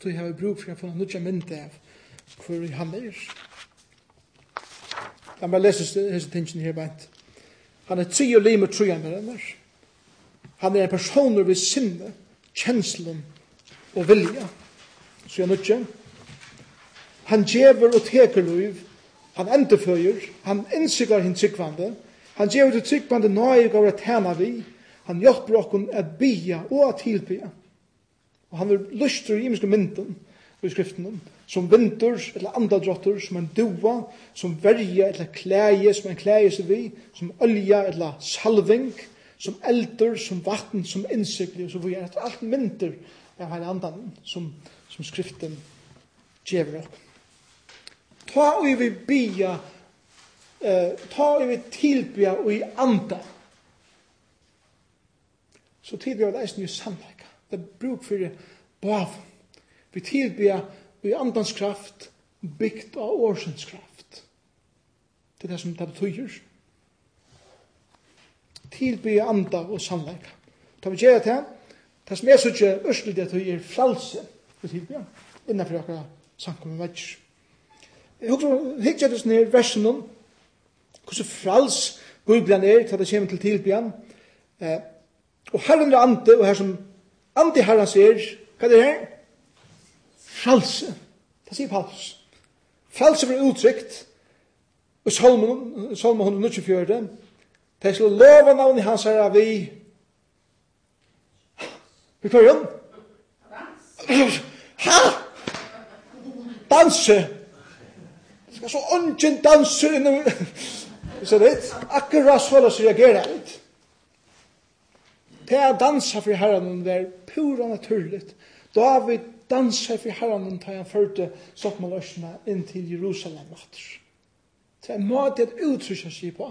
Speaker 1: Så jeg har brug for å få noe mynd av hvor han er. Jeg må lese disse tingene her, bare Han er tri og lim og tri anvendener. Han er en personer ved sinne, kjenslen og vilja. Så jeg nødje. Han djever og teker liv, Han endeføyer, han innsiklar hinn tryggvande, han gjør det tryggvande nøye gav at hana vi, han hjelper okkon at bia og at hilbia. Og han vil lustre i imenske mynden i skriften som vinter eller andadrotter, som en dua, som verja eller klæje, som en klæje seg vi, som olja eller salving, som eldur, som vatten, som innsikli, og så vi er alt myndur av henne andan som, som skriften gjever okkon ta og vi bia, eh, ta og vi tilbia og i anda. Så tilbia det eisen i samleika. Det er bruk for det bav. Vi tilbia og i andans kraft, bygd av årsens kraft. Det er det som det betyr. Tilbia anda og samleika. Ta vi gjerra til, det som er så ikke ørselig det er fralse, for tilbia, innanfor akkurat sankum og vetsjum. Jeg husker, hikker jeg til þess versen versunum, hvordan frals Bibelen er, til det kommer til tilbyan. Eh, og herren er ante, og her som ante herren sier, hva er det her? Fralse. Det sier Paulus. Fralse blir uttrykt, i salmen, salmen 124, det er slå lova navn i hans herre vi, vi kvar igjen? Ha! Danse! Det er så ungen danser inn [laughs] inne. Så det er akkurat så løs reagere litt. Det er dansa for herren det er pura naturligt. David dansa for herren da han førte soppmaløsene inn til Jerusalem. Det er en måte at utrykja seg på.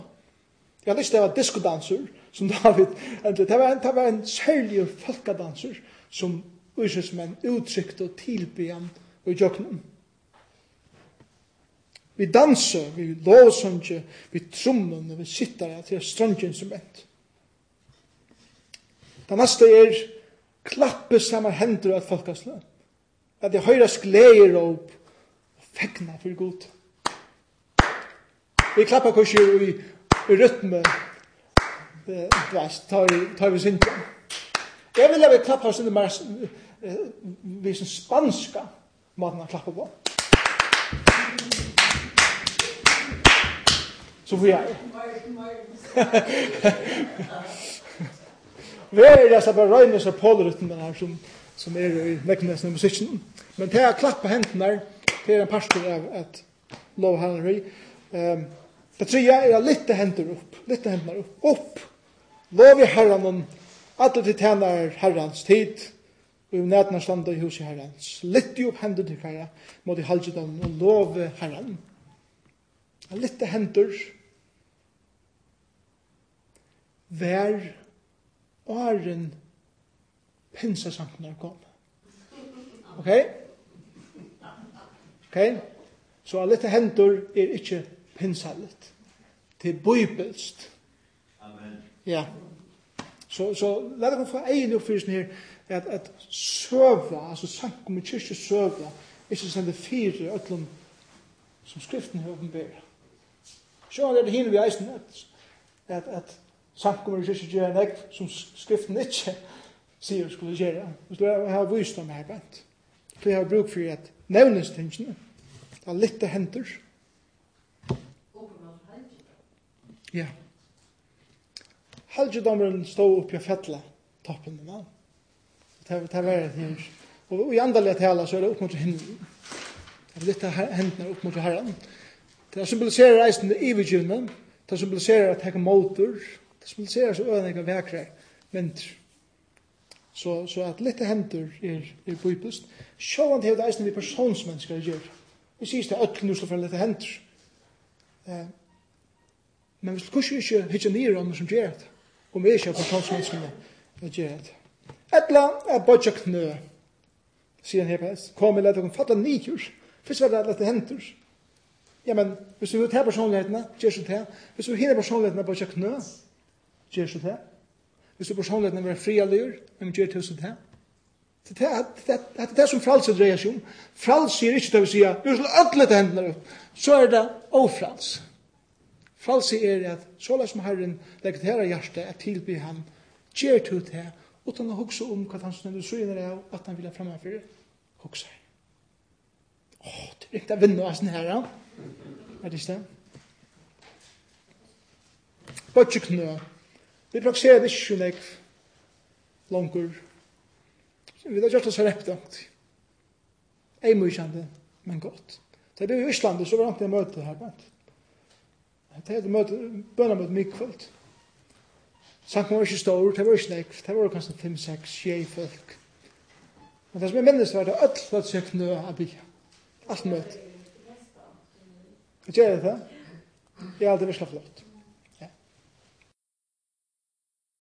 Speaker 1: Jeg hadde ikke det var diskodanser som David. Det var en, det var en særlig folkedanser som ursøsmenn uttrykte og tilbyen og jøknen. Vi danser, vi låsunger, vi trommer, vi sitter til strønginstrument. Det neste er klappe samme hender av folk. At det høyres gleder opp og fekna for god. Vi klapper kanskje i, i rytme. Det tar, tar vi sin til. Jeg vil ha vi klapper oss inn i vi som spanska måten å klappe på. Så får jag. Vi er det så bara röjna så polrytmen här som, som är i näcknäsen i musikken. Men det är att klappa händerna. Det en pastor av et lov her. Um, det tror jeg er lite händer upp. Litt händer upp. Upp. Lov i herran om alle til tjänar herrans tid. Og i nætene standa i huset herrans. Litt opp hendur til herra. Må de halde dem og love herren. Litt hendur vær åren pensasanknar kom. Ok? Ok? Så alle dette hendur er ikke pensalit. Det er bøybelst.
Speaker 2: Amen.
Speaker 1: Ja. Så, så la dere få egen oppfyrelsen her, at, at søva, altså sankum i kyrkje søva, ikke sende fire ötlum som skriften har åpenbæra. Så er det hinne vi eisen at, at, at samkommer i kyrkje gjør en ekv som skriften ikke sier skulle gjøre. Og så har jeg vist om her bant. Så jeg har bruk for at nevnes tingene. Det er litt det henter. Ja. Halgedommeren stod oppe i fettla toppen av mann. Det er det her. Og i andalige tala så er det opp mot himmelen. Det er litt det hendene opp mot herren. Det symboliserer reisen i ivergivnen. Det symboliserer at det motor. Det Det smuliserer så øyne og vekre vinter. Så, så at litt hender er, er bøypest. Sjåan til det eisne vi personsmennesker gjør. Vi sier det øtlen usla for litt hender. Eh, men hvis du kanskje ikke hittar nere om som gjør det, om vi ikke er personsmenneskene gjør det. Etla er bodja knø, sier han her på hest. Kom, i lette dere fatta nikur. Fyrst var det litt hender. Ja, men hvis du vil ta personlighetene, gjør så ta. Hvis du hinner personlighetene, bodja knø, gjør så det. Hvis du personligheten er frialyr, men gjør det så det? Det er det som frals er dreier seg om. Frals er ikke det vi sier, du skal ødle til hendene ut. Så er det ofrals. Frals er at så la som Herren legger til her hjertet, at tilby han, gjør til det, utan å hukse om hva han snønner så inn er det at han vil ha fremfor hukse. Åh, det er ikke det vinner av sånn her, ja. Er det ikke det? Bøtje knø. Bøtje knø. Vi praktiserer det ikke nek langer. Vi har gjort oss for reptakt. Ei mykjande, men godt. Da jeg ble i Island, så var det en møte her. Det er møte, bønner møte mye kvöld. Sankt var ikke stor, det var ikke nek, det var kanskje 5-6, 6 folk. Men det som jeg minnes var det öll var søk nø av bya. Alt møte. Gjør det det? Jeg er alltid vært flott.